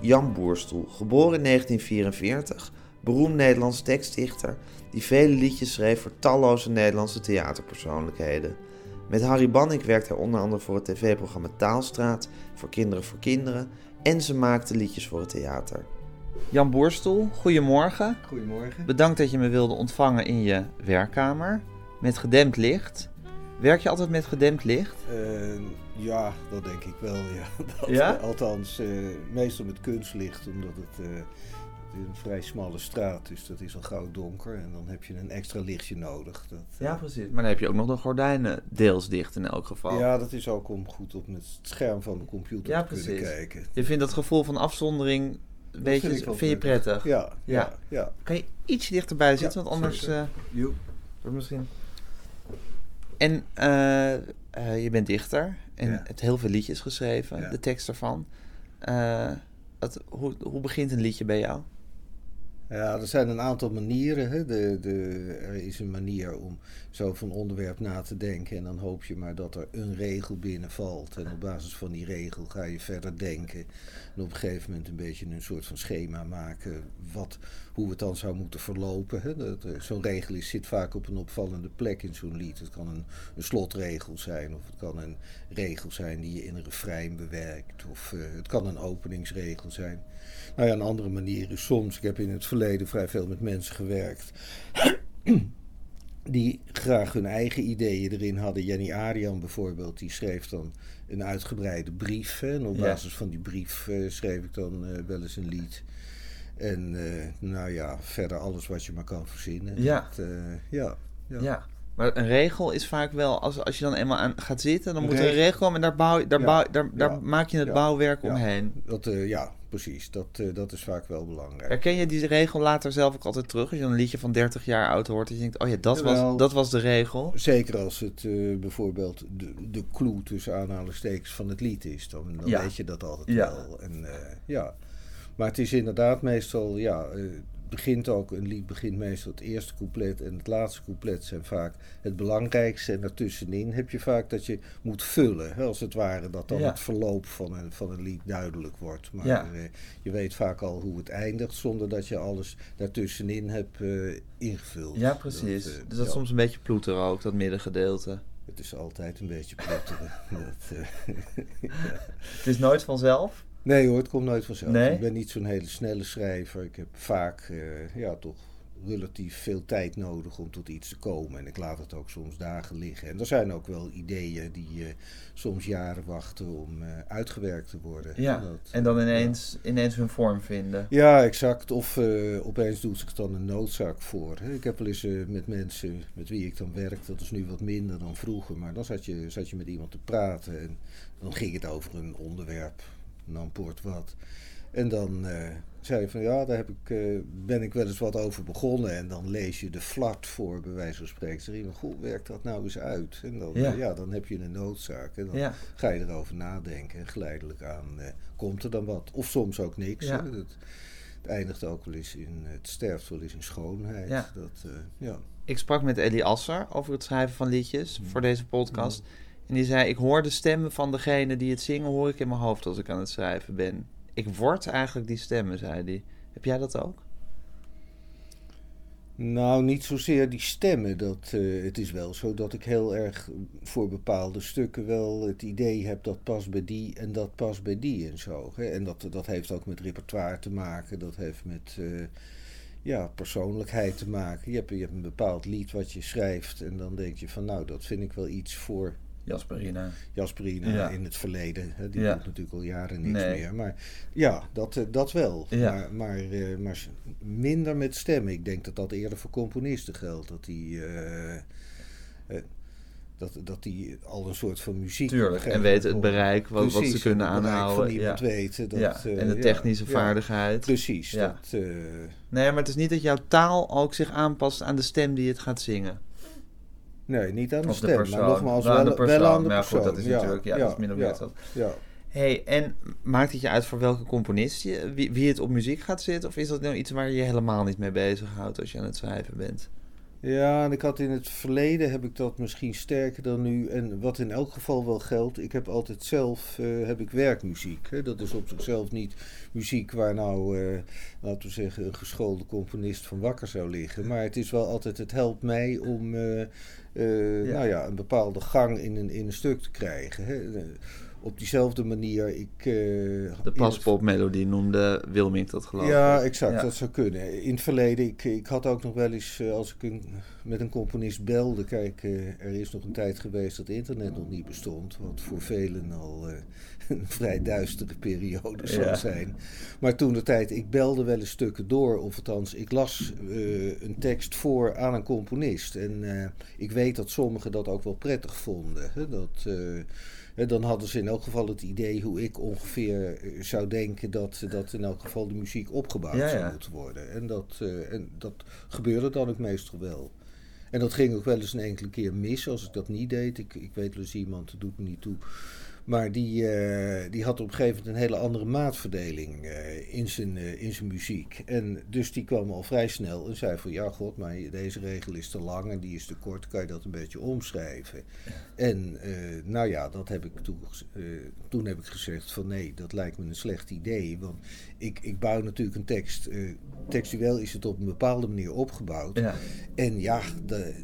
Jan Boerstoel, geboren in 1944, beroemd Nederlands tekstdichter die vele liedjes schreef voor talloze Nederlandse theaterpersoonlijkheden. Met Harry Banning werkte hij onder andere voor het tv-programma Taalstraat, voor Kinderen voor Kinderen en ze maakte liedjes voor het theater. Jan Boerstoel, goedemorgen. Goedemorgen. Bedankt dat je me wilde ontvangen in je werkkamer met gedempt licht. Werk je altijd met gedempt licht? Uh, ja, dat denk ik wel. Ja. Dat, Ja? Althans, eh, meestal met kunstlicht, omdat het, eh, het is een vrij smalle straat dus dat is al gauw donker. En dan heb je een extra lichtje nodig. Dat, eh, Ja, precies. Maar dan heb je ook nog de gordijnen deels dicht in elk geval. ja, dat is ook om goed op het scherm van mijn computer Ja, te kunnen precies. kijken. Je vindt dat gevoel van afzondering een beetje, vind je prettig. prettig? Ja, Ja. ja, ja. Kan je iets dichterbij zitten, Ja, want anders... eh, wordt misschien... En eh, eh, je bent dichter en Ja. hebt heel veel liedjes geschreven, Ja. de tekst ervan. Eh, wat, hoe, hoe begint een liedje bij jou? Ja, er zijn een aantal manieren. Hè. De, de, er is een manier om zo van onderwerp na te denken. En dan hoop je maar dat er een regel binnenvalt. En op basis van die regel ga je verder denken. En op een gegeven moment een beetje een soort van schema maken. Wat, hoe het dan zou moeten verlopen. Hè. Eh, Zo'n regel is, zit vaak op een opvallende plek in zo'n lied. Het kan een, een slotregel zijn. Of het kan een regel zijn die je in een refrein bewerkt. Of eh, het kan een openingsregel zijn. Nou ja, een andere manier is soms, ik heb in het verleden vrij veel met mensen gewerkt, die graag hun eigen ideeën erin hadden. Jenny Arian bijvoorbeeld, die schreef dan een uitgebreide brief. Hè, en op Ja. basis van die brief eh, schreef ik dan eh, wel eens een lied. En eh, nou ja, verder alles wat je maar kan verzinnen. Ja. Dat, ja, ja. Ja. Maar een regel is vaak wel, als, als je dan eenmaal aan gaat zitten, dan moet er een regel- komen en daar, bouw, daar, Ja. bouw, daar, daar maak je het bouwwerk Ja. omheen. Dat, ja, precies. Dat, eh, dat is vaak wel belangrijk. Herken je die regel later zelf ook altijd terug? Als je dan een liedje van 30 jaar oud hoort en je denkt, oh ja, dat, Jawel. was, dat was de regel. Zeker als het eh, bijvoorbeeld de, de clue tussen aanhalingstekens van het lied is, dan, dan Ja. weet je dat altijd Ja. wel. En, eh, ja. Maar het is inderdaad meestal, ja, eh, begint ook, een lied begint meestal het eerste couplet en het laatste couplet zijn vaak het belangrijkste. En daartussenin heb je vaak dat je moet vullen, hè, als het ware, dat dan Ja. het verloop van een, van een lied duidelijk wordt. Maar Ja. eh, je weet vaak al hoe het eindigt, zonder dat je alles daartussenin hebt eh, ingevuld. Ja, precies. Dat, eh, dus dat is soms een beetje ploeteren ook, dat middengedeelte. Het is altijd een beetje dat, ja. Het is nooit vanzelf. Nee hoor, het komt nooit vanzelf. Nee? Ik ben niet zo'n hele snelle schrijver. Ik heb vaak eh, ja, toch relatief veel tijd nodig om tot iets te komen. En ik laat het ook soms dagen liggen. En er zijn ook wel ideeën die eh, soms jaren wachten om eh, uitgewerkt te worden. Ja, Dat, en dan ineens, ineens hun vorm vinden. Ja, exact. Of opeens doet zich dan een noodzaak voor. hè. Ik heb wel eens met mensen met wie ik dan werk, dat is nu wat minder dan vroeger, maar dan zat je, zat je met iemand te praten en dan ging het over een onderwerp, n'importe wat. En dan eh, zei je van ja, daar heb ik, eh, ben ik wel eens wat over begonnen. En dan lees je de flat voor, bij wijze van spreken. Zeg je, van, goh, werkt dat nou eens uit? En dan, Ja. ja, dan heb je een noodzaak. En dan Ja, ga je erover nadenken en geleidelijk aan eh, komt er dan wat. Of soms ook niks. Ja. hè. Het, het eindigt ook wel eens in, het sterft wel eens in schoonheid. Ja. Dat, eh, ja. ik sprak met Ellie Asser over het schrijven van liedjes Mhm. voor deze podcast. En die zei, ik hoor de stemmen van degene die het zingen, hoor ik in mijn hoofd als ik aan het schrijven ben. Ik word eigenlijk die stemmen, zei hij. Heb jij dat ook? Nou, niet zozeer die stemmen. Dat, eh, het is wel zo dat ik heel erg voor bepaalde stukken wel het idee heb dat past bij die en dat past bij die en zo. Hè. En dat, dat heeft ook met repertoire te maken. Dat heeft met eh, ja, persoonlijkheid te maken. Je hebt, je hebt een bepaald lied wat je schrijft en dan denk je van nou, dat vind ik wel iets voor Jasperina. Jasperina Ja. in het verleden. Hè, die Ja. doet natuurlijk al jaren niks Nee. meer. Maar ja, dat, eh, dat wel. Ja. Maar, maar, eh, maar minder met stemmen. Ik denk dat dat eerder voor componisten geldt. Dat die, eh, dat, dat die al een soort van muziek... Tuurlijk, en weten het bereik, wat, wat ze kunnen aanhouden. van iemand weten. Dat, ja. En de technische ja, vaardigheid. Precies. Dat, uh, nee, maar het is niet dat jouw taal ook zich aanpast aan de stem die het gaat zingen. Nee, niet aan de stem, de persoon. maar nogmaals wel, wel, aan de persoon. wel aan de ja, goed, dat is ja, natuurlijk, ja, dat is min of meer zo. Ja. hey, en maakt het je uit voor welke componist je, wie, wie het op muziek gaat zitten? Of is dat nou iets waar je je helemaal niet mee bezighoudt als je aan het schrijven bent? Ja, en ik had in het verleden heb ik dat misschien sterker dan nu. En wat in elk geval wel geldt, ik heb altijd zelf uh, heb ik werkmuziek. Hè? Dat is op zichzelf niet muziek waar nou, uh, laten we zeggen, een geschoolde componist van wakker zou liggen. Maar het is wel altijd, het helpt mij om uh, ja. Nou ja, een bepaalde gang in een, in een stuk te krijgen. Hè? op diezelfde manier. Ik, uh, de paspopmelodie noemde Wilming dat geloof ik. Ja, exact. Ja. Dat zou kunnen. In het verleden, ik, ik had ook nog wel eens, als ik een, met een componist belde. Kijk, uh, er is nog een tijd geweest dat internet nog niet bestond. Wat voor velen al een vrij duistere periode zal ja. zijn. Maar toen de tijd, ik belde wel eens stukken door. Of althans, ik las een tekst voor aan een componist. En ik weet dat sommigen dat ook wel prettig vonden. Hè? Dat dan hadden ze in elk geval het idee hoe ik ongeveer zou denken dat, dat in elk geval de muziek opgebouwd ja, ja. zou moeten worden. En dat, en dat gebeurde dan ook meestal wel. En dat ging ook wel eens een enkele keer mis als ik dat niet deed. Ik, ik weet wel eens iemand, dat doet me niet toe. Maar die, uh, die had op een gegeven moment een hele andere maatverdeling uh, in, zijn, uh, in zijn muziek. En dus die kwam al vrij snel en zei van ja god, maar deze regel is te lang en die is te kort, kan je dat een beetje omschrijven. En nou ja, dat heb ik toen, toen heb ik gezegd van nee, dat lijkt me een slecht idee. Want ik, ik bouw natuurlijk een tekst, textueel is het op een bepaalde manier opgebouwd. Ja. En ja, de,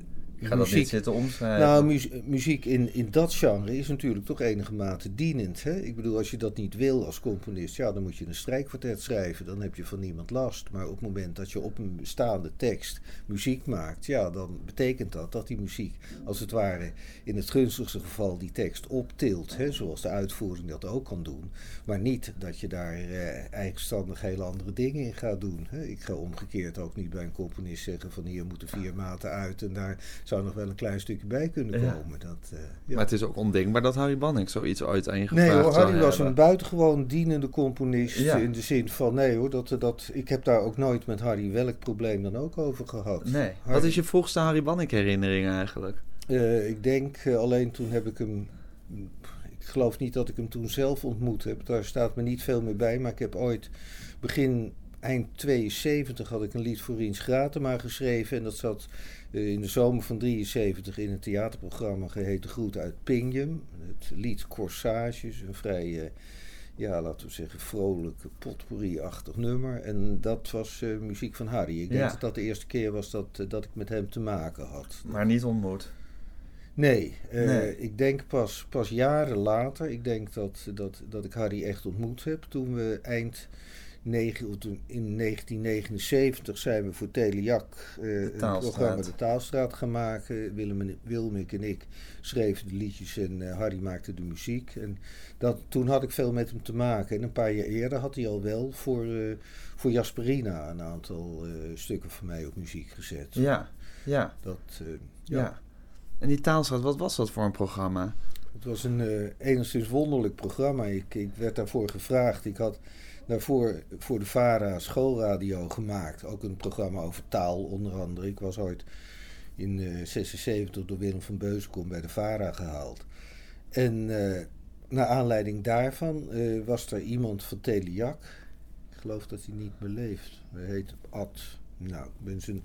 ik ga muziek, dat niet zitten omschrijven. Nou, mu muziek in, in dat genre is natuurlijk toch enige mate dienend. Hè? Ik bedoel, als je dat niet wil als componist, ja, dan moet je een strijkkwartet schrijven. Dan heb je van niemand last. Maar op het moment dat je op een bestaande tekst muziek maakt, ja, dan betekent dat dat die muziek, als het ware, in het gunstigste geval die tekst optilt. Hè? Zoals de uitvoering dat ook kan doen. Maar niet dat je daar eh, eigenstandig hele andere dingen in gaat doen. Hè? Ik ga omgekeerd ook niet bij een componist zeggen van hier moeten vier maten uit en daar zou nog wel een klein stukje bij kunnen Ja. komen. Dat, uh, ja. Maar het is ook ondenkbaar dat Harry Banning zoiets ooit aan je Nee hoor, Harry was een buitengewoon dienende componist. Ja. In de zin van, nee hoor, dat, dat, ik heb daar ook nooit met Harry welk probleem dan ook over gehad. Nee. Harry- Wat is je vroegste Harry Banning herinnering eigenlijk? Eh, ik denk, eh, alleen toen heb ik hem... Ik geloof niet dat ik hem toen zelf ontmoet heb. Daar staat me niet veel meer bij. Maar ik heb ooit begin, eind 72 had ik een lied voor Riens Gratema geschreven. En dat zat eh, in de zomer van 73 in een theaterprogramma geheten Groet uit Pingjum. Het lied Corsages, een vrij... eh, ja, laten we zeggen, vrolijk, potpourri-achtig nummer. En dat was eh, muziek van Harry. Ik denk dat dat de eerste keer was dat, eh, dat ik met hem te maken had. Maar niet ontmoet. Nee, eh, Nee. ik denk pas, pas jaren later. Ik denk dat, dat, dat ik Harry echt ontmoet heb. Toen we eind negen, of toen in 1979 zijn we voor Telejak eh, een programma De Taalstraat gaan maken. Willem en, Wilmik en ik schreven de liedjes en eh, Harry maakte de muziek. En dat, toen had ik veel met hem te maken. En een paar jaar eerder had hij al wel voor, eh, voor Jasperina een aantal eh, stukken van mij op muziek gezet. Ja, ja, Dat, ja. ja. En die taalstraat, wat was dat voor een programma? Het was een enigszins wonderlijk programma. Ik, ik werd daarvoor gevraagd. Ik had daarvoor voor de VARA schoolradio gemaakt. Ook een programma over taal onder andere. Ik was ooit in eh 76 door Willem van Beuzenkom bij de VARA gehaald. En eh naar aanleiding daarvan eh, was er iemand van Telejak. Ik geloof dat hij niet meer leeft. Hij heet Ad. Nou, ik ben zijn...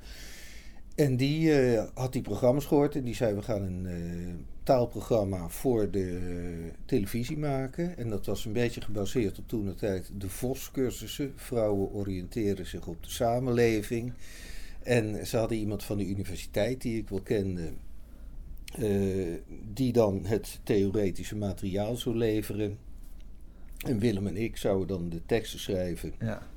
En die eh, had die programma's gehoord en die zei: We gaan een eh, taalprogramma voor de televisie maken. En dat was een beetje gebaseerd op toen de tijd de VOS-cursussen. Vrouwen oriënteren zich op de samenleving. En ze hadden iemand van de universiteit die ik wel kende, eh, die dan het theoretische materiaal zou leveren. En Willem en ik zouden dan de teksten schrijven. Ja.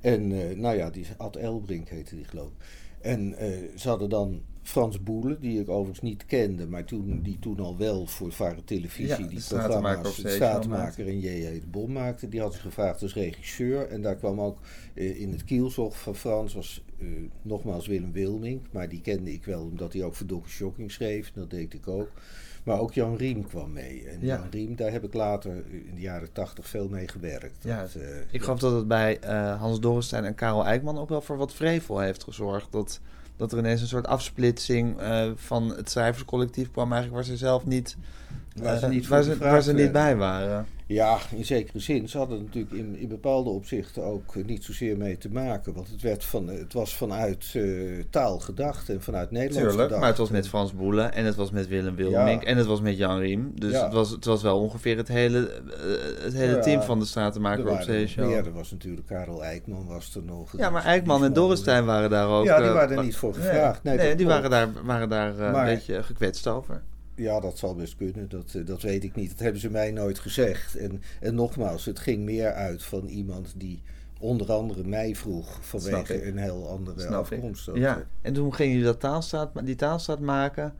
En eh, nou ja, die Ad Elbrink heette die geloof ik. En eh, ze hadden dan Frans Boelen, die ik overigens niet kende, maar toen, die toen al wel voor Varen Televisie Ja, die programma's, de Zeeshow straatmaker en J.J. de Bom maakte. Die had ze gevraagd als regisseur. En daar kwam ook eh, in het kielzog van Frans, was eh, nogmaals Willem Wilming. Maar die kende ik wel omdat hij ook voor Dokken Shocking schreef. Dat deed ik ook. Maar ook Jan Riem kwam mee. En Ja. Jan Riem, daar heb ik later eh, in de jaren tachtig veel mee gewerkt. Ja, Dat, eh, Ik geloof dat het bij Hans Dorrestein en Karel Eijkman ook wel voor wat vrevel heeft gezorgd. Dat, dat er ineens een soort afsplitsing eh, van het schrijverscollectief kwam, eigenlijk waar ze zelf niet, Waar ze niet waar ze, waar ze niet bij waren. Ja, in zekere zin. Ze hadden natuurlijk in, in bepaalde opzichten ook eh, niet zozeer mee te maken. Want het, werd van, het was vanuit eh, taal gedacht en vanuit Nederlands Tuurlijk, gedacht. maar het was met Frans Boelen en het was met Willem Wilmink Ja. en het was met Jan Riem. Dus Ja. het, was, het was wel ongeveer het hele, eh, het hele Ja, team van de er Stratenmaker op Zeeshow. meer. Er was natuurlijk Karel Eijkman was er nog. Ja, maar Eijkman en Dorrestein waren daar ook... Ja, die waren er niet voor gevraagd. Nee, die waren daar, waren daar Maar- een beetje gekwetst over. Ja, dat zal best kunnen. Dat, eh, dat weet ik niet. Dat hebben ze mij nooit gezegd. En, en nogmaals, het ging meer uit van iemand die onder andere mij vroeg vanwege een heel andere Snap afkomst. Ja, eh, en toen gingen jullie dat taalstraat, die taalstraat maken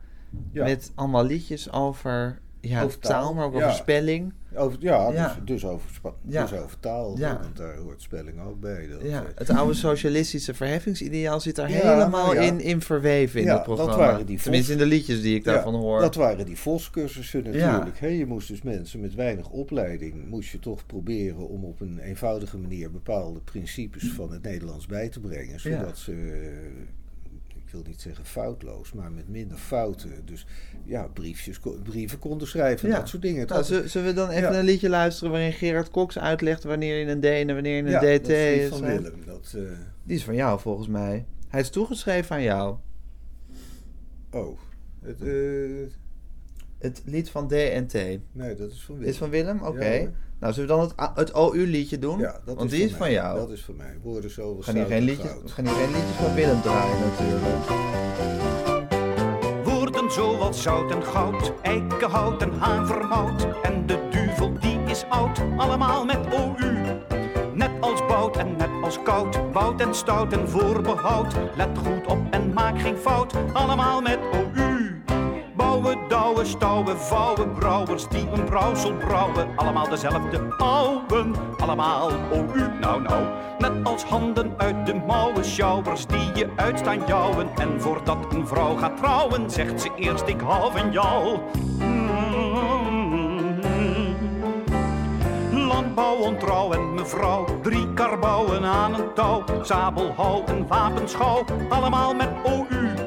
ja. met allemaal liedjes over, ja, Over taal, maar ook ja. over spelling. Over, ja, Ja. Dus, dus, over, dus over taal. Want daar hoort spelling ook bij. Dat, Ja, het oude socialistische verheffingsideaal zit daar helemaal in, in verweven in dat dat programma. waren die Tenminste in de liedjes die ik daarvan hoor. Dat waren die VOS-cursussen natuurlijk. hè. je moest dus mensen met weinig opleiding... moest je toch proberen om op een eenvoudige manier... bepaalde principes van het Nederlands bij te brengen. Zodat ze, eh, wil niet zeggen foutloos... maar met minder fouten. Dus ja, briefjes, brieven konden schrijven. Ja. Dat soort dingen. Nou, zullen, we dan even Ja. een liedje luisteren waarin Gerard Cox uitlegt wanneer je een D en wanneer je een ja, DT dat is van? Willem. Dat, eh, Die is van jou volgens mij. Hij is toegeschreven aan jou. oh, het, eh, Het lied van D en T. nee, dat is van Willem. Is van Willem? Oké. Nou, zullen we dan het, het OU-liedje doen? Ja, dat Want is die is van van mij. jou. Dat is van mij. Woorden zo we, gaan hier geen liedjes. liedjes, we gaan hier geen liedjes van Willem draaien natuurlijk. Woorden zoals zout en goud, eikenhout en havermout. En de duvel die is oud, allemaal met OU. Net als bout en net als koud, bout en stout en voorbehoud. Let goed op en maak geen fout, allemaal met OU. Bouwen, douwen, stouwen, vouwen, brouwers die een brouwsel brouwen. Allemaal dezelfde ouwen, allemaal OU. Nou, nou, net als handen uit de mouwen, sjouwers die je uitstaan jouwen. En voordat een vrouw gaat trouwen, zegt ze eerst ik hou van jou. Landbouw, ontrouw en mevrouw, drie karbouwen aan een touw. Sabelhouw en wapenschouw, allemaal met OU.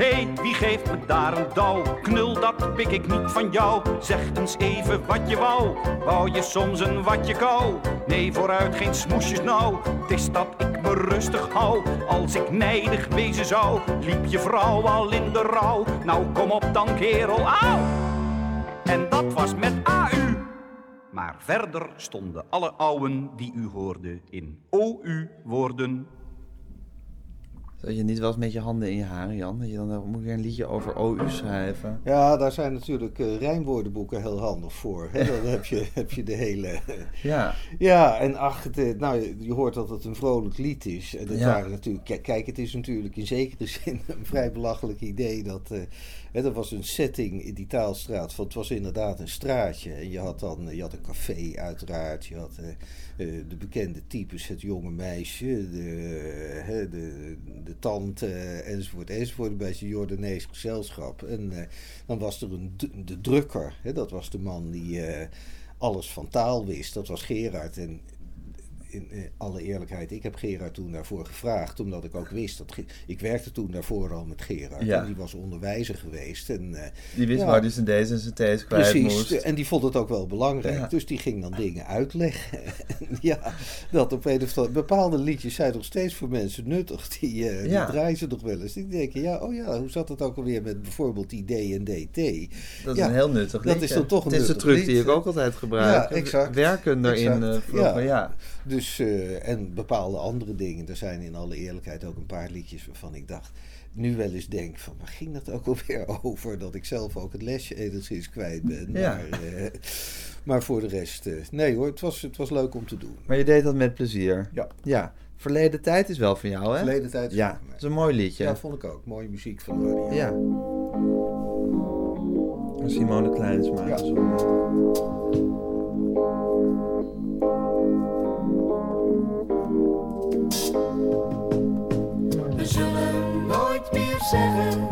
Hé, hey, wie geeft me daar een douw? Knul, dat pik ik niet van jou. Zeg eens even wat je wou. Wou je soms een watje kou? Nee, vooruit geen smoesjes nou. Het is dat ik me rustig hou. Als ik nijdig wezen zou, liep je vrouw al in de rouw. Nou, kom op dan, kerel, auw! En dat was met AU. Maar verder stonden alle ouwen die u hoorde in OU-woorden. Dat je niet wel eens met je handen in je haren, Jan. Dat je dan moet je weer een liedje over OU schrijven. Ja, daar zijn natuurlijk eh, rijmwoordenboeken heel handig voor. Hè? Dan heb je, heb je de hele... Ja, Ja, en ach, het, eh, nou, je- je hoort dat het een vrolijk lied is. En dat Ja. waren natuurlijk, kijk, kijk, het is natuurlijk in zekere zin een vrij belachelijk idee. Dat, eh, er was een setting in die taalstraat, van, het was inderdaad een straatje. En je had dan, je had een café uiteraard, je had eh, eh, de bekende types, het jonge meisje, de, de, de tante, enzovoort, enzovoort, bij zijn Jordanees gezelschap. En eh, dan was er een, de drukker, dat was de man die eh, alles van taal wist, dat was Gerard. En in alle eerlijkheid, ik heb Gerard toen daarvoor gevraagd, omdat ik ook wist dat. Ik werkte toen daarvoor al met Gerard. Ja. En die was onderwijzer geweest. En, eh, die wist Ja. waar hij zijn D's en zijn T's kwijt Precies, moest. en die vond het ook wel belangrijk. Ja. Dus die ging dan dingen uitleggen. En ja, dat op een of andere bepaalde liedjes zijn nog steeds voor mensen nuttig. Die, eh, die draaien ze nog wel eens. Die denken, ja, oh ja, hoe zat het ook alweer met bijvoorbeeld die D en DT? Dat is een heel nuttig dat liedje. is dan toch een Het is truc die ik ook altijd gebruik. Ja, exact. Werken erin Exact. eh, ja. Dus dus, eh, en bepaalde andere dingen. Er zijn in alle eerlijkheid ook een paar liedjes waarvan ik dacht, nu wel eens denk van, waar ging dat ook alweer over? Dat ik zelf ook het lesje enigszins kwijt ben. Ja. Maar, eh, maar voor de rest, eh, nee hoor, het was, het was leuk om te doen. Maar je deed dat met plezier. Ja. Ja. Verleden tijd is wel van jou, hè? Verleden tijd is Ja, ook van mij. dat is een mooi liedje. Ja, vond ik ook. Mooie muziek van Harry. Ja. Simone Kleinsma. Ja. Zeggen,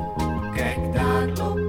kijk daar loopt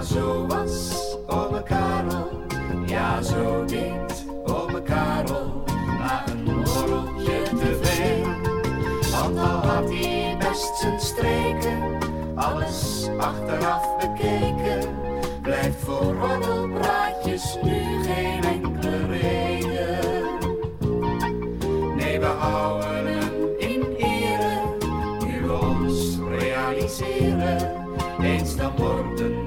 ja zo was ome Karel. Ja zo deed ome Karel, na een borreltje te veel. Want al had hij best zijn streken, alles achteraf bekeken, blijft voor roddelpraatjes nu geen enkele reden. Nee, we houden hem in ere, nu ons realiseren, eens dan worden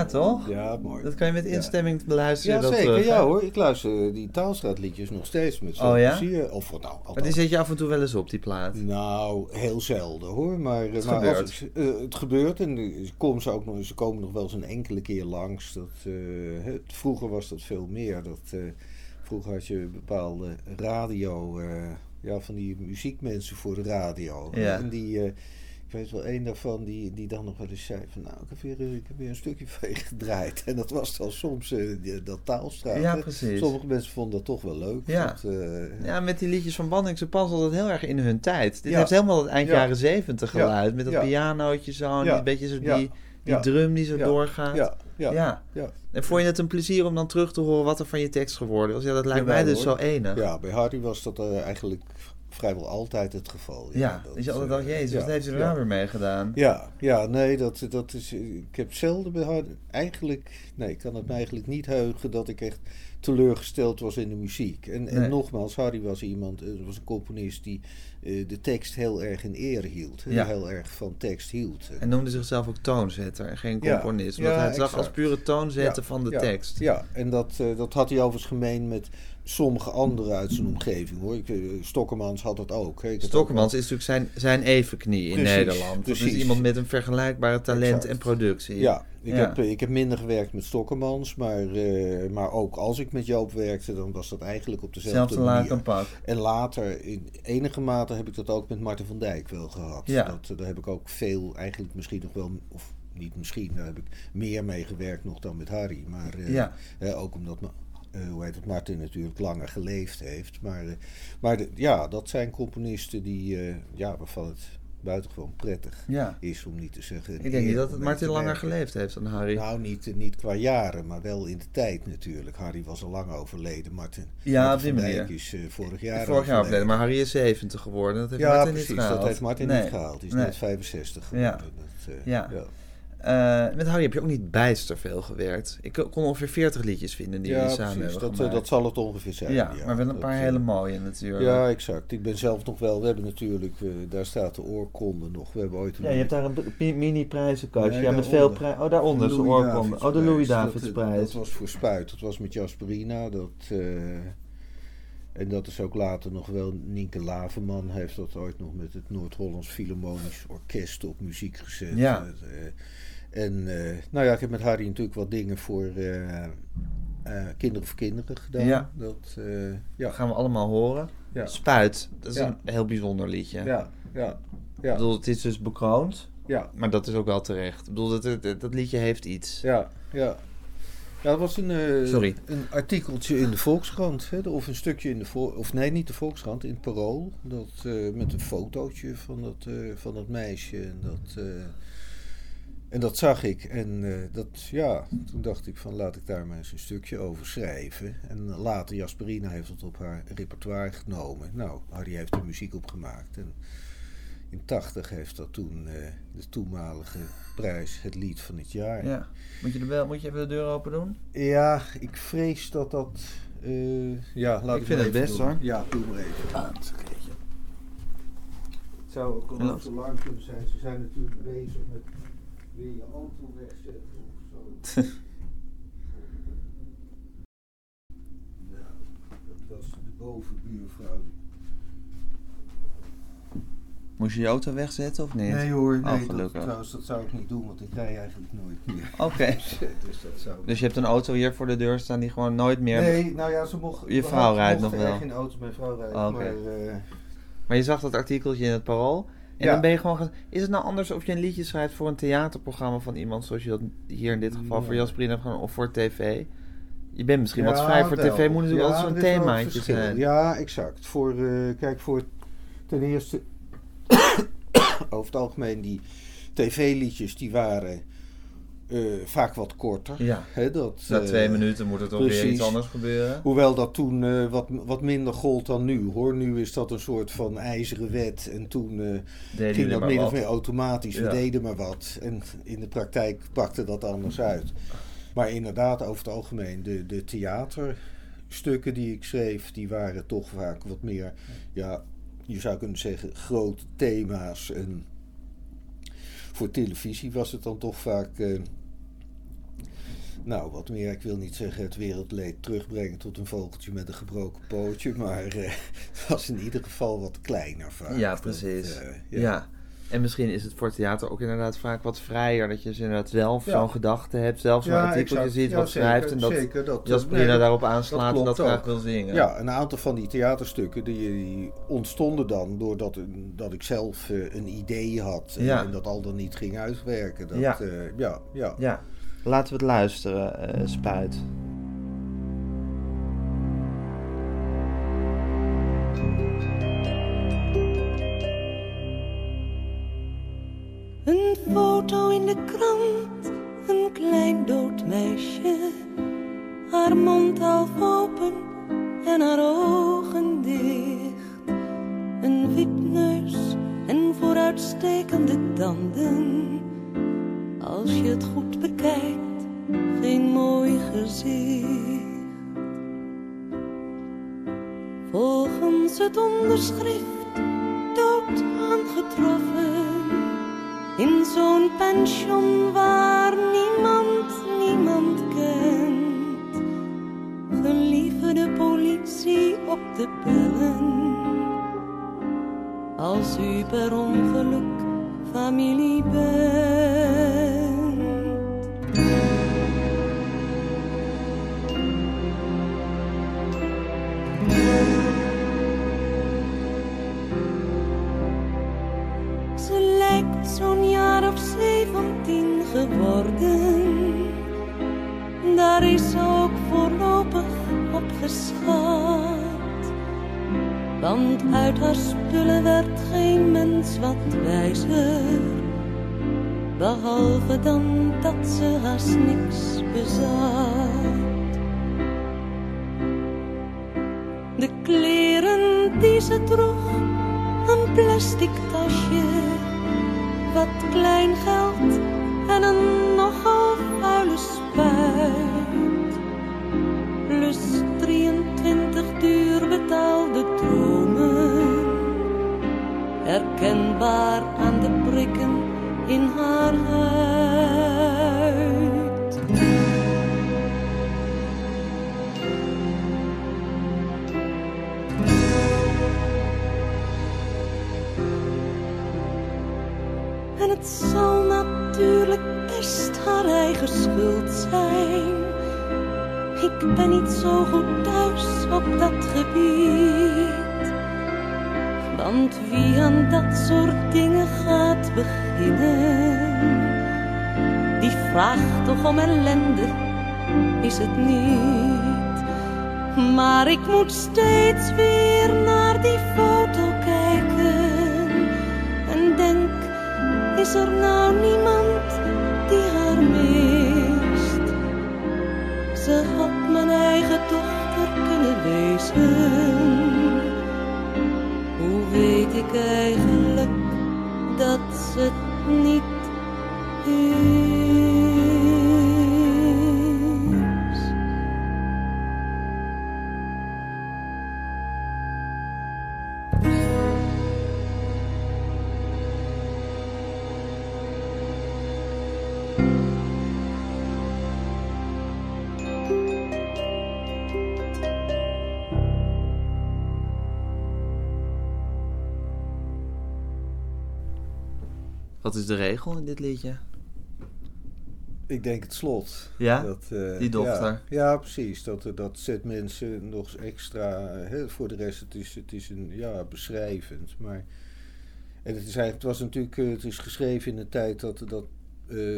Ja, toch? Ja, mooi. Dat kan je met instemming beluisteren. Ja, dat zeker. terug, ja hoor, ik luister die taalstraatliedjes nog steeds met zo'n Oh, ja? plezier. Of nou, Maar die zet je af en toe wel eens op, die plaat. Nou, heel zelden hoor. Maar, het, maar gebeurt. Als ik, eh, het gebeurt en eh, ze ook nog, ze komen nog wel eens een enkele keer langs. Dat, eh, het, vroeger was dat veel meer. Dat, eh, vroeger had je bepaalde radio, eh, ja, van die muziekmensen voor de radio. Ja. En die, eh, ik weet wel één daarvan die, die dan nog wel eens zei van nou, ik heb weer, eh, ik heb weer een stukje van je gedraaid. En dat was dan soms die- dat taalstraat. Ja, precies. Sommige mensen vonden dat toch wel leuk. Ja. Dat, eh, Ja, met die liedjes van Banning, ze passen altijd heel erg in hun tijd. Dit Ja. heeft helemaal het eind Ja. jaren zeventig Ja. geluid. Met dat Ja. pianootje zo, en Ja. die, beetje zo Ja. die, die Ja. drum die zo Ja. doorgaat. ja, ja, Ja. ja. En vond je het een plezier om dan terug te horen wat er van je tekst geworden was? Ja, dat lijkt mij dus hoor. zo enig. Ja, bij Hardy was dat eh, eigenlijk vrijwel altijd het geval. Ja, dat, dus je altijd eh, dacht, jezus, ja, wat heeft hij er ja. nou weer mee gedaan? Ja, ja, nee, dat, dat is. Ik heb zelden bij Hardy. Eigenlijk, nee, ik kan het me eigenlijk niet heugen dat ik echt teleurgesteld was in de muziek. En, en Nee. nogmaals, Hardy was iemand, eh, was een componist die eh, de tekst heel erg in ere hield. Ja. Heel erg van tekst hield. En noemde zichzelf ook toonzetter en geen Ja. componist. Ja, Omdat hij zag als pure toonzetter Ja, van de ja, tekst. Ja, en dat, eh, dat had hij overigens gemeen met sommige anderen uit zijn omgeving hoor. Ik, eh, Stokkermans had dat ook. Ik Stokkermans is natuurlijk zijn, zijn evenknie in Precies, Nederland. Is precies. iemand met een vergelijkbare talent Exact. en productie. Ja, ik, Ja. Heb, eh, ik heb minder gewerkt met Stokkermans, maar, eh, maar ook als ik met Joop werkte, dan was dat eigenlijk op dezelfde manier. en pak. En later, in enige mate, heb ik dat ook met Marten van Dijk wel gehad. Ja. Dat, daar heb ik ook veel, eigenlijk misschien nog wel, of niet misschien, daar heb ik meer mee gewerkt nog dan met Harry. Maar Ja. ook omdat, hoe heet het, Martin natuurlijk langer geleefd heeft. Maar, eh, maar de- ja, dat zijn componisten die, eh, ja, waarvan het buitengewoon prettig Ja. is, om niet te zeggen. Ik denk niet dat het Martin langer geleefd heeft dan Harry. nou, niet, niet qua jaren, maar wel in de tijd natuurlijk. Harry was al lang overleden. Martin, Ja, Martin op die manier. Is eh, vorig jaar Vorig jaar overleden, maar Harry is 70 geworden. Dat heeft Ja, Martin precies. niet gehaald. Dat heeft Martin Nee. niet gehaald. Die is Nee. net 65 geworden. Ja. Dat, eh, Ja. ja. Eh, met Harry heb je ook niet bijster veel gewerkt. Ik kon ongeveer 40 liedjes vinden die ja, jullie samen precies. hebben Dat, eh, dat zal het ongeveer zijn. ja, maar wel een paar eh, hele mooie natuurlijk. Ja, exact. Ik ben zelf nog wel. We hebben natuurlijk, eh, daar staat de oorkonde nog. We hebben ooit een. Ja, je hebt daar een b- mini prijzenkastje. Nee, ja, met veel prijzen. Oh, daaronder is de Louis oorkonde. Oh, de Louis Davidsprijs. Dat. Dat, was voor Spuit. Dat was met Jasperina. Dat, eh, en dat is ook later nog wel. Nienke Laverman heeft dat ooit nog met het Noord-Hollands Philharmonisch Orkest op muziek gezet. Ja. Eh, en eh, nou ja, ik heb met Harry natuurlijk wat dingen voor eh, eh, Kinderen voor Kinderen gedaan. Ja. Dat, ja. gaan we allemaal horen. Ja. Spuit, dat is Ja. een heel bijzonder liedje. Ja, ja, Ik ja, bedoel, het is dus bekroond, ja, maar dat is ook wel terecht. Ik bedoel, dat, dat, dat liedje heeft iets. ja, ja. Ja, dat was een, Sorry. een artikeltje in de Volkskrant. Hè, of een stukje in de Vol Of nee, niet de Volkskrant, in het Parool. Dat, met een fotootje van dat, van dat meisje. En dat, en dat zag ik. En eh, dat, ja, toen dacht ik van laat ik daar maar eens een stukje over schrijven. En later, Jasperina heeft het op haar repertoire genomen. Nou, Harry heeft er muziek op gemaakt. En in 80 heeft dat toen eh, de toenmalige prijs het lied van het jaar. Ja. Moet je, de bel, moet je even de deur open doen? Ja, ik vrees dat dat. eh, ja, laat Ik ik, vind het best, doen. hoor. Ja, doe maar even. Het zou ook al zo lang kunnen zijn. Ze zijn natuurlijk bezig met weer je auto wegzetten of zo. nou, dat was de bovenbuurvrouw. Moest je je auto wegzetten of niet? Nee hoor, Oh, nee, dat, trouwens, dat zou ik niet doen, want ik rij eigenlijk nooit meer. Oké. dus dat zou Dus je hebt een auto hier voor de deur staan die gewoon nooit meer... Nee, nou ja, ze mocht. Je vrouw rijdt nog wel. geen auto, mijn vrouw rijdt. Oh, oké. Maar, eh, Maar je zag dat artikeltje in het Parool. En Ja. dan ben je gewoon... Is het nou anders of je een liedje schrijft voor een theaterprogramma van iemand... zoals je dat hier in dit geval voor Ja. Jasperine hebt gedaan... of voor tv? Je bent misschien wat vrij voor tv. Moet natuurlijk altijd zo'n themaatje zijn. Ja, exact. Voor, eh, kijk, voor ten eerste, over het algemeen, die tv-liedjes die waren eh, vaak wat korter. Ja. Hè, dat, Na eh, twee minuten moet er toch weer precies. iets anders gebeuren. Hoewel dat toen eh, wat, wat minder gold dan nu hoor. Nu is dat een soort van ijzeren wet. En toen ging dat min of meer automatisch. We deden maar wat. En in de praktijk pakte dat anders uit. Maar inderdaad, over het algemeen, de, de theaterstukken die ik schreef, die waren toch vaak wat meer, ja, je zou kunnen zeggen, grote thema's. En voor televisie was het dan toch vaak. Eh, nou, wat meer, ik wil niet zeggen het wereldleed terugbrengen tot een vogeltje met een gebroken pootje, maar eh, het was in ieder geval wat kleiner vaak. Ja, Dat, precies. eh, ja. En misschien is het voor het theater ook inderdaad vaak wat vrijer. Dat je dus inderdaad zelf Ja. zo'n gedachte hebt. Zelf zo'n Ja, artikeltje exact. ziet Ja, wat zeker, schrijft. En dat zeker, dat- Jasperina nee, dat- daarop aanslaat en klopt dat graag ook. wil zingen. Ja, een aantal van die theaterstukken die, die ontstonden dan doordat dat ik zelf eh, een idee had en, en dat al dan niet ging uitwerken. Dat, Ja. ja. ja, ja. Laten we het luisteren, eh, Spuit. Een foto in de krant, een klein dood meisje. Haar mond half open en haar ogen dicht. Een wipneus en vooruitstekende tanden. Als je het goed bekijkt, geen mooi gezicht. Volgens het onderschrift dood aangetroffen. In zo'n pension waar niemand niemand kent. Geliefde politie op de bellen. Als u per ongeluk familie bent. Ze lijkt zo'n jaar of zeventien geworden. Daar is ze ook voorlopig op geschat. Want uit haar spullen werd geen mens wat wijzer. Behalve dan dat ze haast niks bezat. De kleren die ze droeg, een plastic tasje, wat kleingeld en een nogal vuile spuit. Plus 23 duur betaalde herkenbaar aan de prikken in haar huid. En het zal natuurlijk best haar eigen schuld zijn. Ik ben niet zo goed thuis op dat gebied. Want wie aan dat soort dingen gaat beginnen, die vraagt toch om ellende, is het niet. Maar ik moet steeds weer naar die foto kijken en denk, is er nou niemand die haar mist? Ze had mijn eigen dochter kunnen wezen. Ik eigenlijk dat ze het niet? Wat is de regel in dit liedje? Ik denk het slot. Ja? Dat, eh, Die dochter. Ja, ja, precies. Dat, eh, dat zet mensen nog eens extra. Hè, voor de rest, het is, het is een ja, beschrijvend. Maar. En het, is eigenlijk, het was natuurlijk. eh, Het is geschreven in de tijd dat, dat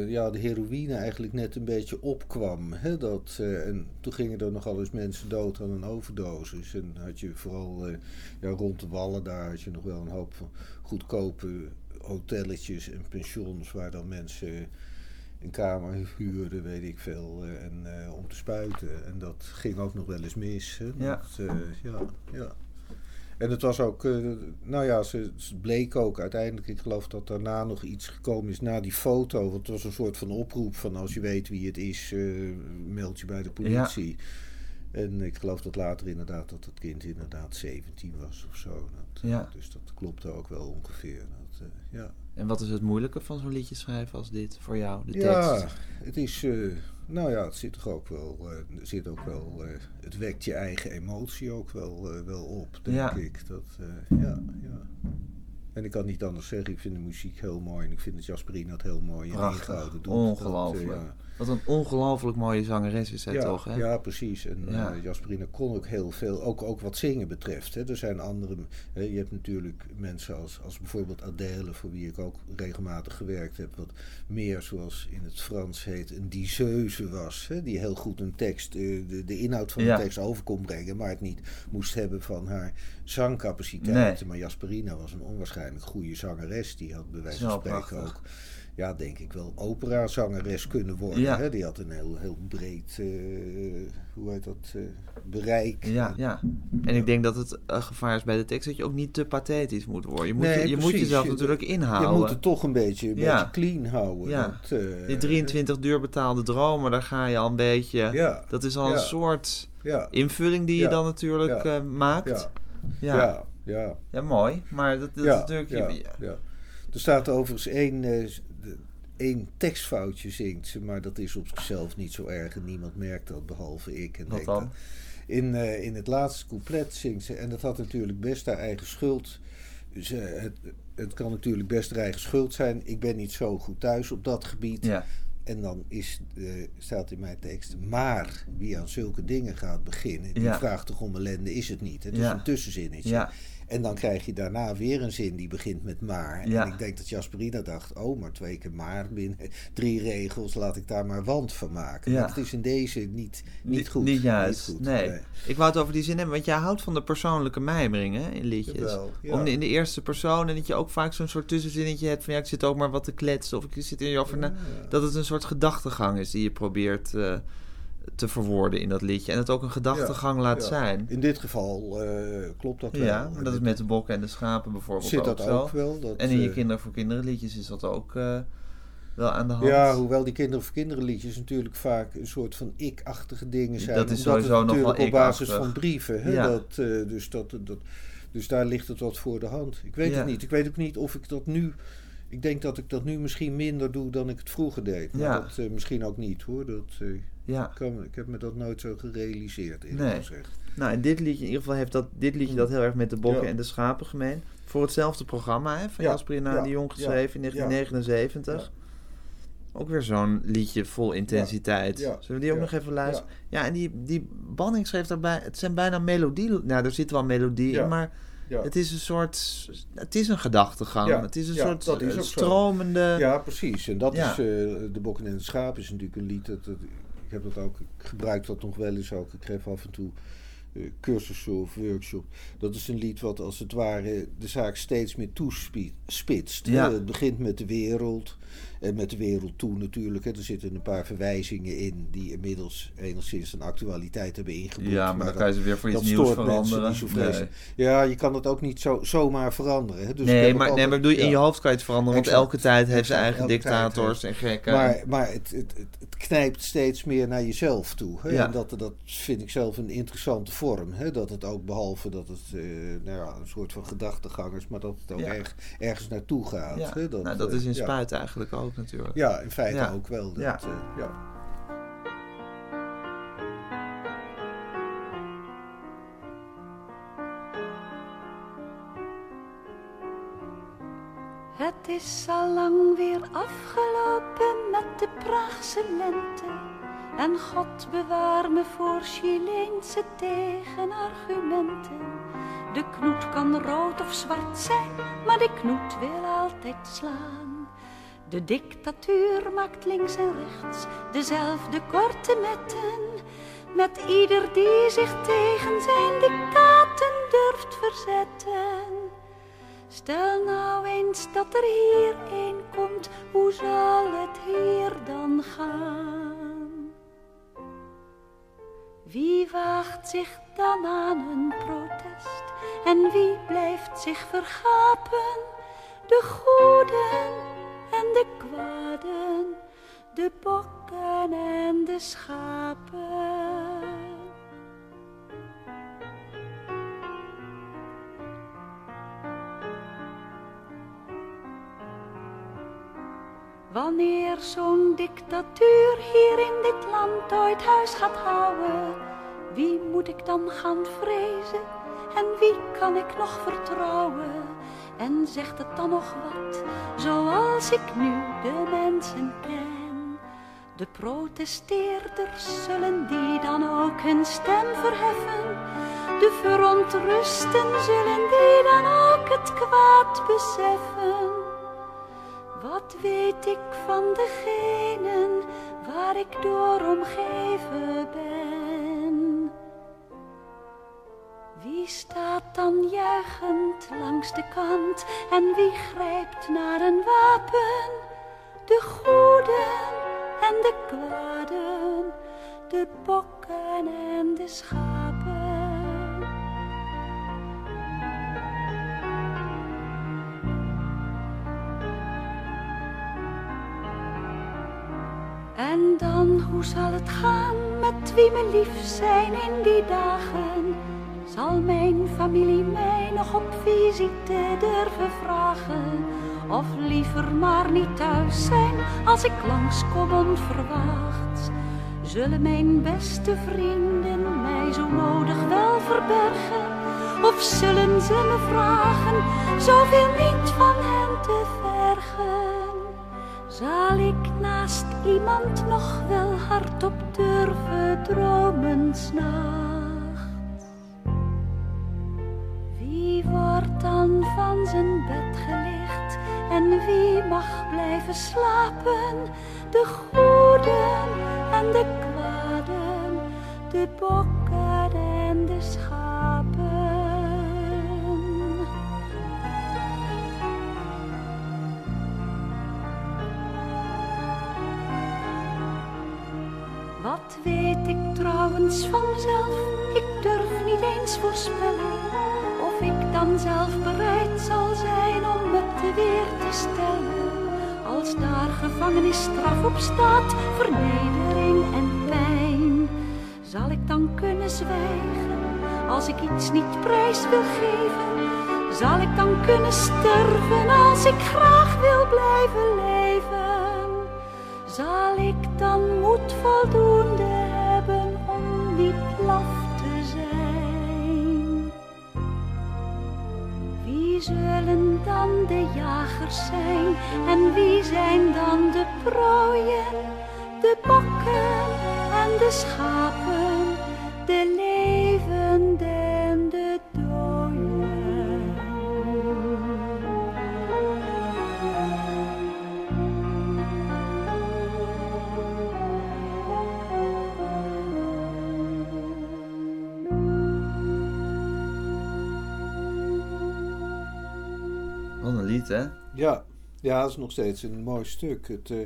ja, de heroïne eigenlijk net een beetje opkwam. Hè? Dat, en toen gingen er nogal eens mensen dood aan een overdosis. En had je vooral ja, rond de wallen, daar had je nog wel een hoop goedkope hotelletjes en pensions waar dan mensen een kamer huurden, weet ik veel, eh, en, eh, om te spuiten. En dat ging ook nog wel eens mis. Hè? Ja. Dat, eh, ja, ja. En het was ook, nou ja, ze, ze bleek ook uiteindelijk, ik geloof dat daarna nog iets gekomen is na die foto. Want het was een soort van oproep van als je weet wie het is, meld je bij de politie. En ik geloof dat later inderdaad dat het kind inderdaad 17 was of zo. Dat, Ja. Dus dat klopte ook wel ongeveer. Eh, ja. En wat is het moeilijke van zo'n liedje schrijven als dit voor jou, de Ja, tekst? het is, eh, nou ja, het zit toch ook wel, eh, zit ook wel, het wekt je eigen emotie ook wel, wel op, denk Ja. ik. Dat, ja, ja. En ik kan niet anders zeggen, ik vind de muziek heel mooi en ik vind dat Jasperine dat heel mooi en ingehouden doet. ongelooflijk. Dat, ja. Wat een ongelooflijk mooie zangeres is zij ja, toch, hè? Ja, precies. En Ja. eh, Jasperine kon ook heel veel, ook, ook wat zingen betreft. Hè. Er zijn andere, hè, je hebt natuurlijk mensen als, als bijvoorbeeld Adele, voor wie ik ook regelmatig gewerkt heb, wat meer zoals in het Frans heet, een diseuse was. Hè, die heel goed een tekst, eh, de, de inhoud van Ja. de tekst over kon brengen, maar het niet moest hebben van haar zangcapaciteiten. Nee. Maar Jasperina was een onwaarschijnlijk goede zangeres. Die had bij wijze van spreken ook ja, denk ik wel operazangeres kunnen worden. Ja. Hè? Die had een heel, heel breed, eh, hoe heet dat, eh, bereik. Ja, ja. En ik denk dat het eh, gevaar is bij de tekst dat je ook niet te pathetisch moet worden. Je moet, Nee, je, je moet jezelf Je- natuurlijk Je inhouden. moet het toch een beetje, een Ja. beetje clean houden. Ja. want, Die 23 duur betaalde dromen, daar ga je al een beetje... Dat is al een soort ja, invulling die je dan natuurlijk maakt. ja, Ja. ja, mooi. Maar dat, dat is natuurlijk... je- ja. Er staat overigens één, één tekstfoutje zingt ze, maar dat is op zichzelf niet zo erg en niemand merkt dat behalve ik. En Wat denkt dan? dat- In, eh, in het laatste couplet zingt ze, en dat had natuurlijk best haar eigen schuld. Het, het kan natuurlijk best haar eigen schuld zijn. Ik ben niet zo goed thuis op dat gebied. Ja. En dan is, eh, staat in mijn tekst, maar wie aan zulke dingen gaat beginnen, die Ja. vraagt toch om ellende, is het niet. Het is een tussenzinnetje. Ja. En dan krijg je daarna weer een zin die begint met maar. Ja. En ik denk dat Jasperina dacht, oh, maar twee keer maar binnen drie regels, laat ik daar maar want van maken. Ja. Maar het is in deze niet, niet goed. Niet juist. goed, nee. Ik wou het over die zin hebben, want jij houdt van de persoonlijke mijmeringen in liedjes. Ja. Om in de eerste persoon en dat je ook vaak zo'n soort tussenzinnetje hebt van ja, ik zit ook maar wat te kletsen of ik zit in je over. Dat het een soort gedachtegang is die je probeert eh, te verwoorden in dat liedje. En het ook een gedachtegang laat Ja. zijn. In dit geval eh, klopt dat wel. Ja, maar dat is met de bokken en de schapen bijvoorbeeld Zit ook dat zo. ook wel? Dat, en in je eh, Kinderen voor Kinderen liedjes is dat ook... eh, wel aan de hand. Ja, hoewel die kinderen voor kinderen liedjes natuurlijk vaak een soort van ik-achtige dingen zijn. Dat is sowieso het natuurlijk op basis van brieven. Hè? Ja. Dat, dus, dat, dat, dus daar ligt het wat voor de hand. Ik weet het niet. Ik weet ook niet of ik dat nu... Ik denk dat ik dat nu misschien minder doe dan ik het vroeger deed. Maar Ja. dat misschien ook niet hoor. Dat, ja. kan, ik heb me dat nooit zo gerealiseerd eerlijk Nee. gezegd. Nou, en dit liedje, in ieder geval heeft dat, dit liedje dat heel erg met de bokken Ja. en de schapen gemeen. Voor hetzelfde programma hè, van Ja, Jasper ja, de Jong geschreven in ja. 1979. Ook weer zo'n liedje vol intensiteit. Zullen we die ook nog even luisteren? Ja, en die, die Banning schreef daarbij... Het zijn bijna melodie... Nou, er zit wel melodie in, maar Ja. het is een soort... Het is een gedachtegang. Ja, het is een ja, soort dat is ook zo. stromende... Ja, precies. En dat is, eh, De Bokken en de Schaap is natuurlijk een lied. Dat, heb dat ook, ik gebruik dat nog wel eens ook. Ik geef af en toe eh, cursussen of workshops. Dat is een lied wat als het ware de zaak steeds meer toespitst. Ja. Eh, het begint met de wereld. En met de wereld toe natuurlijk. Hè. Er zitten een paar verwijzingen in die inmiddels enigszins een actualiteit hebben ingeboekt. Ja, maar dan kan je ze weer voor iets dat nieuws veranderen. Nee. Ja, je kan het ook niet zo, zomaar veranderen. Hè. Dus nee, maar, nee, maar bedoel, je, in je hoofd kan je het veranderen. Want Exact. elke tijd heeft zijn eigen dictators en gekken. Maar, maar het, het, het, het knijpt steeds meer naar jezelf toe. Hè? Ja. En dat, dat vind ik zelf een interessante vorm. Hè? Dat het ook, behalve dat het eh, nou ja, een soort van gedachtegang is, maar dat het ook Ja. erg, ergens naartoe gaat. ja. Hè? nou, dat eh, is in ja. spuit eigenlijk ook natuurlijk. Ja, in feite Ja. ook wel. Dat, Ja. eh, ja. Het is al lang weer afgelopen met de Praagse lente. En God bewaar me voor Chileense tegenargumenten. De knoet kan rood of zwart zijn, maar de knoet wil altijd slaan. De dictatuur maakt links en rechts dezelfde korte metten. Met ieder die zich tegen zijn dictaten durft verzetten. Stel nou eens dat er hier een komt, hoe zal het hier dan gaan? Wie waagt zich dan aan een protest en wie blijft zich vergapen? De goeden en de kwaden, de bokken en de schapen. Wanneer zo'n dictatuur hier in dit land ooit huis gaat houden, wie moet ik dan gaan vrezen en wie kan ik nog vertrouwen? En zegt het dan nog wat, zoals ik nu de mensen ken? De protesteerders zullen die dan ook hun stem verheffen. De verontrusten zullen die dan ook het kwaad beseffen. Wat weet ik van degenen waar ik door omgeven ben? Wie staat dan juichend langs de kant en wie grijpt naar een wapen? De goeden en de kwaden, de bokken en de schapen. En dan, hoe zal het gaan met wie me lief zijn in die dagen? Zal mijn familie mij nog op visite durven vragen? Of liever maar niet thuis zijn als ik langskom onverwachts? Zullen mijn beste vrienden mij zo nodig wel verbergen? Of zullen ze me vragen zoveel niet van hen te vergen? Zal ik naast iemand nog wel hardop durven dromen s'nachts? Dan van zijn bed gelicht en wie mag blijven slapen? De goeden en de kwaden, de bokken en de schapen. Wat weet ik trouwens van mezelf? Ik durf niet eens voorspellen ik dan zelf bereid zal zijn om het te weer te stellen. Als daar gevangenisstraf op staat, vernedering en pijn. Zal ik dan kunnen zwijgen als ik iets niet prijs wil geven? Zal ik dan kunnen sterven als ik graag wil blijven leven? Zal ik dan moed voldoende hebben om niet zullen dan de jagers zijn? En wie zijn dan de prooien, de bokken en de schapen, Ja, ja, dat is nog steeds een mooi stuk. Het, eh,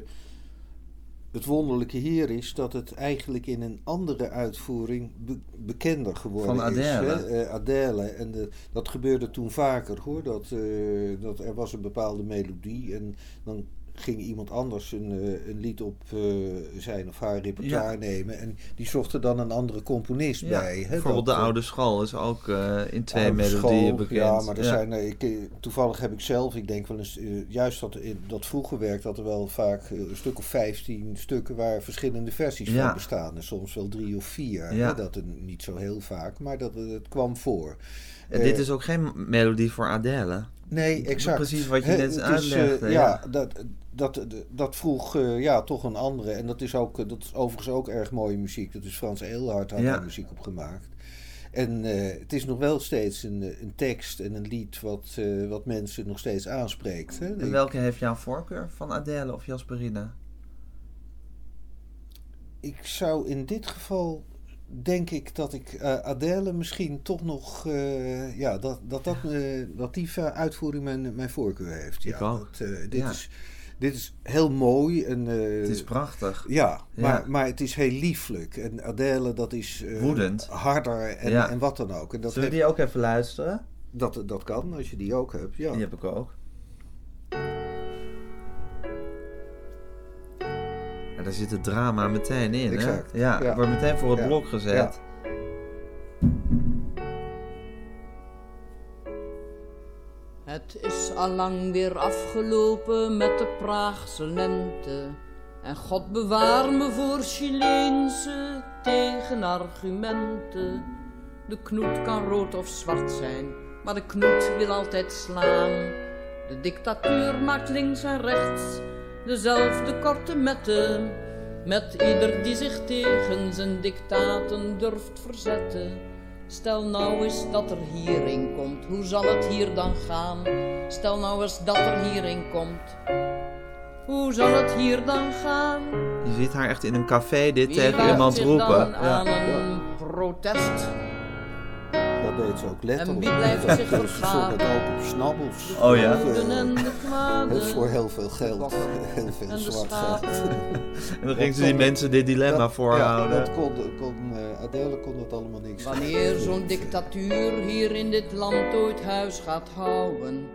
het wonderlijke hier is dat het eigenlijk in een andere uitvoering be- bekender geworden Van is. Adele. hè. Eh, Adele. En de, dat gebeurde toen vaker hoor. Dat, eh, dat er was een bepaalde melodie en dan ging iemand anders een, eh, een lied op eh, zijn of haar repertoire Ja. nemen. En die zocht er dan een andere componist Ja, bij. Hè, bijvoorbeeld dat, de eh, oude school is ook eh, in twee Oude melodieën school, bekend. Ja, maar er Ja. zijn, ik, toevallig heb ik zelf, ik denk wel eens, juist dat, in dat vroege werk, dat er wel vaak een stuk of 15 stukken waar verschillende versies Ja. van bestaan. En soms wel drie of vier. Ja. Hè? Dat het niet zo heel vaak, maar dat het, kwam voor. En dit is ook geen melodie voor Adele. Nee, exact. Precies wat je net eh, ja. dat, dat, dat vroeg eh, ja, toch een andere. En dat is, ook, eh, dat is overigens ook erg mooie muziek. Dat is Frans Eelhard had daar muziek op gemaakt. En het is nog wel steeds een, een tekst en een lied wat, eh, wat mensen nog steeds aanspreekt. Hè? En welke heeft jouw voorkeur? Van Adele of Jasperina? Ik zou in dit geval denk ik dat ik eh, Adele misschien toch nog eh, ja dat dat dat, eh, dat die uitvoering mijn, mijn voorkeur heeft. Ja, Ik ook. Dat, dit Ja. is dit is heel mooi en Het is prachtig. ja, Ja. Maar, maar het is heel lieflijk. En Adele, dat is Woedend. harder en, Ja. en wat dan ook. En dat, Zullen we die ook even luisteren? dat, dat kan als je die ook hebt. Ja. Die heb ik ook. Daar zit het drama meteen in, Exact. hè? Ja, Ja. wordt meteen voor het Ja. blok gezet. Het is allang weer afgelopen met de Praagse lente. En God bewaar me voor Chileense tegenargumenten. De knoet kan rood of zwart zijn, maar de knoet wil altijd slaan. De dictatuur maakt links en rechts dezelfde korte metten. Met ieder die zich tegen zijn dictaten durft verzetten. Stel nou eens dat er hierin komt, hoe zal het hier dan gaan? Stel nou eens dat er hierin komt, hoe zal het hier dan gaan? Je ziet haar echt in een café dit Wie tegen waagt iemand roepen. Ja. aan een protest? Dat deed ze ook letterlijk. wie blijft Dat zich vergapen? bijvoorbeeld ook op snabbels. Oh ja? Of, eh, en heel- voor veel geld. Heel veel en zwart geld. En dan ging ze die mensen dit dilemma Dat- voorhouden. Ja, dat kon, kon, eh, Adele kon dat allemaal niks. Wanneer zo'n dictatuur hier in dit land ooit huis gaat houden,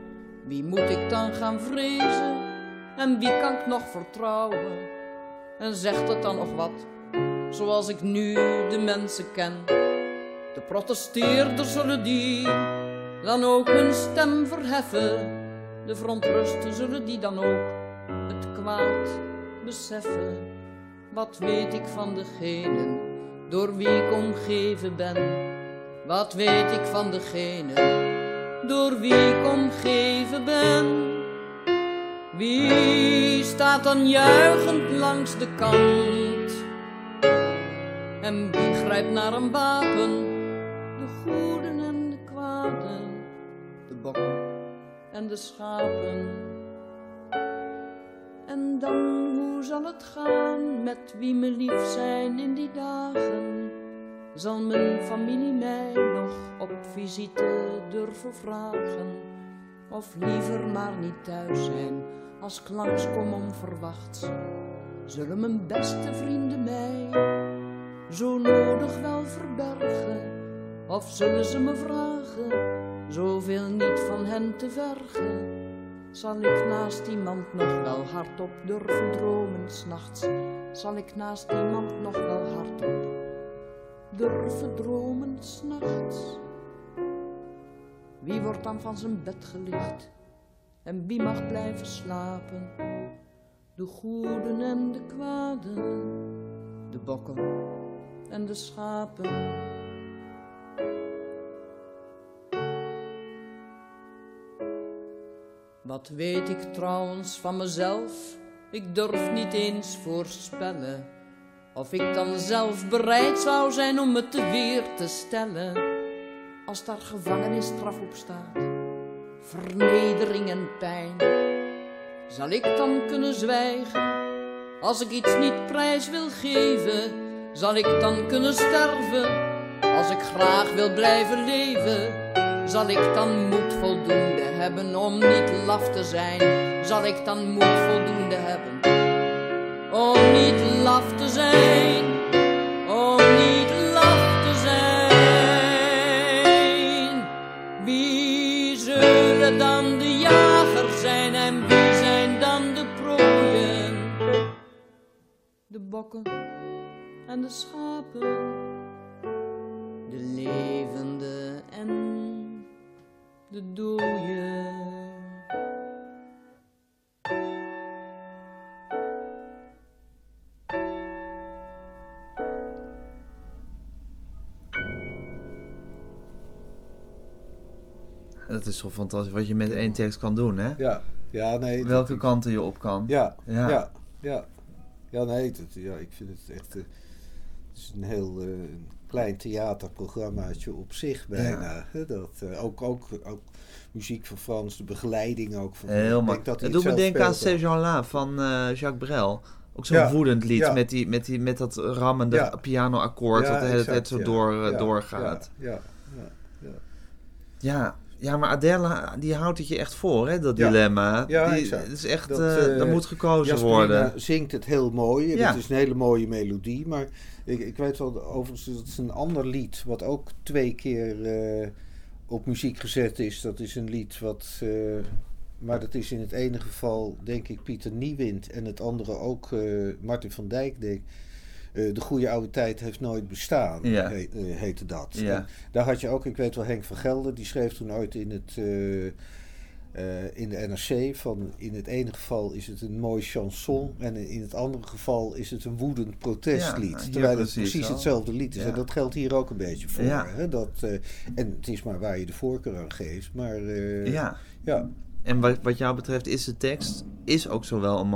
wie moet ik dan gaan vrezen en wie kan ik nog vertrouwen? En zegt het dan nog wat, zoals ik nu de mensen ken? De protesteerders zullen die dan ook hun stem verheffen. De verontrusten zullen die dan ook het kwaad beseffen. Wat weet ik van degene door wie ik omgeven ben? Wat weet ik van degene door wie ik omgeven ben? Wie staat dan juichend langs de kant? En wie grijpt naar een wapen? De goeden en de kwaden, de bokken en de schapen. En dan, hoe zal het gaan met wie me lief zijn in die dagen? Zal mijn familie mij nog op visite durven vragen? Of liever maar niet thuis zijn als ik langskom onverwachts? Zullen mijn beste vrienden mij zo nodig wel verbergen? Of zullen ze me vragen zoveel niet van hen te vergen? Zal ik naast iemand nog wel hardop durven dromen s'nachts? Zal ik naast iemand nog wel hardop durven dromen s'nachts? Wie wordt dan van zijn bed gelicht en wie mag blijven slapen? De goeden en de kwaden, de bokken en de schapen. Wat weet ik trouwens van mezelf? Ik durf niet eens voorspellen of ik dan zelf bereid zou zijn om me te weer te stellen. Als daar gevangenisstraf op staat, vernedering en pijn, zal ik dan kunnen zwijgen? Als ik iets niet prijs wil geven, zal ik dan kunnen sterven? Als ik graag wil blijven leven, zal ik dan voldoende om niet laf te zijn? Zal ik dan moed voldoende hebben om niet laf te zijn? Om niet laf te zijn? Wie zullen dan de jager zijn en wie zijn dan de prooien? De bokken en de schapen, de levende en de dooien. Dat is toch fantastisch wat je met één tekst kan doen, hè? Ja, ja nee. dat- Welke kanten je op kan. Ja, Ja. ja, ja. Ja, nee, dat, ja, ik vind het echt... eh, het is een heel eh, klein theaterprogrammaatje op zich bijna. Dat, eh, ook, ook, ook muziek van Frans, de begeleiding ook van Heel denk dat Het doet me het denken aan. C'est Jean-La van eh, Jacques Brel. Ook zo'n Ja, woedend lied ja. met, die, met, die, met dat rammende Ja. pianoakkoord dat hele exact, zo ja. door, eh, Ja, doorgaat. Ja, ja, ja, ja. Ja. ja, maar Adele, die houdt het je echt voor, hè, dat Ja. dilemma. Ja, die, exact. het is echt, Dat, moet gekozen Jasperina worden. zingt het heel mooi. Het is een hele mooie melodie. Maar ik, ik weet wel, overigens, dat is een ander lied. Wat ook twee keer eh, op muziek gezet is. Dat is een lied wat. eh, maar dat is in het ene geval, denk ik, Pieter Niewind. En het andere ook eh, Martin van Dijk, denk. Eh, de goede oude tijd heeft nooit bestaan, Ja. he- heette dat. Ja. Daar had je ook, ik weet wel, Henk van Gelder, die schreef toen ooit in het. Eh, in de NRC van in het ene geval is het een mooi chanson en in het andere geval is het een woedend protestlied. Ja, terwijl het precies al. hetzelfde lied is. Ja. En dat geldt hier ook een beetje voor. Ja. Hè? Dat, eh, en het is maar waar je de voorkeur aan geeft. Maar eh, Ja. Ja. En wat, wat jou betreft is de tekst is ook zowel een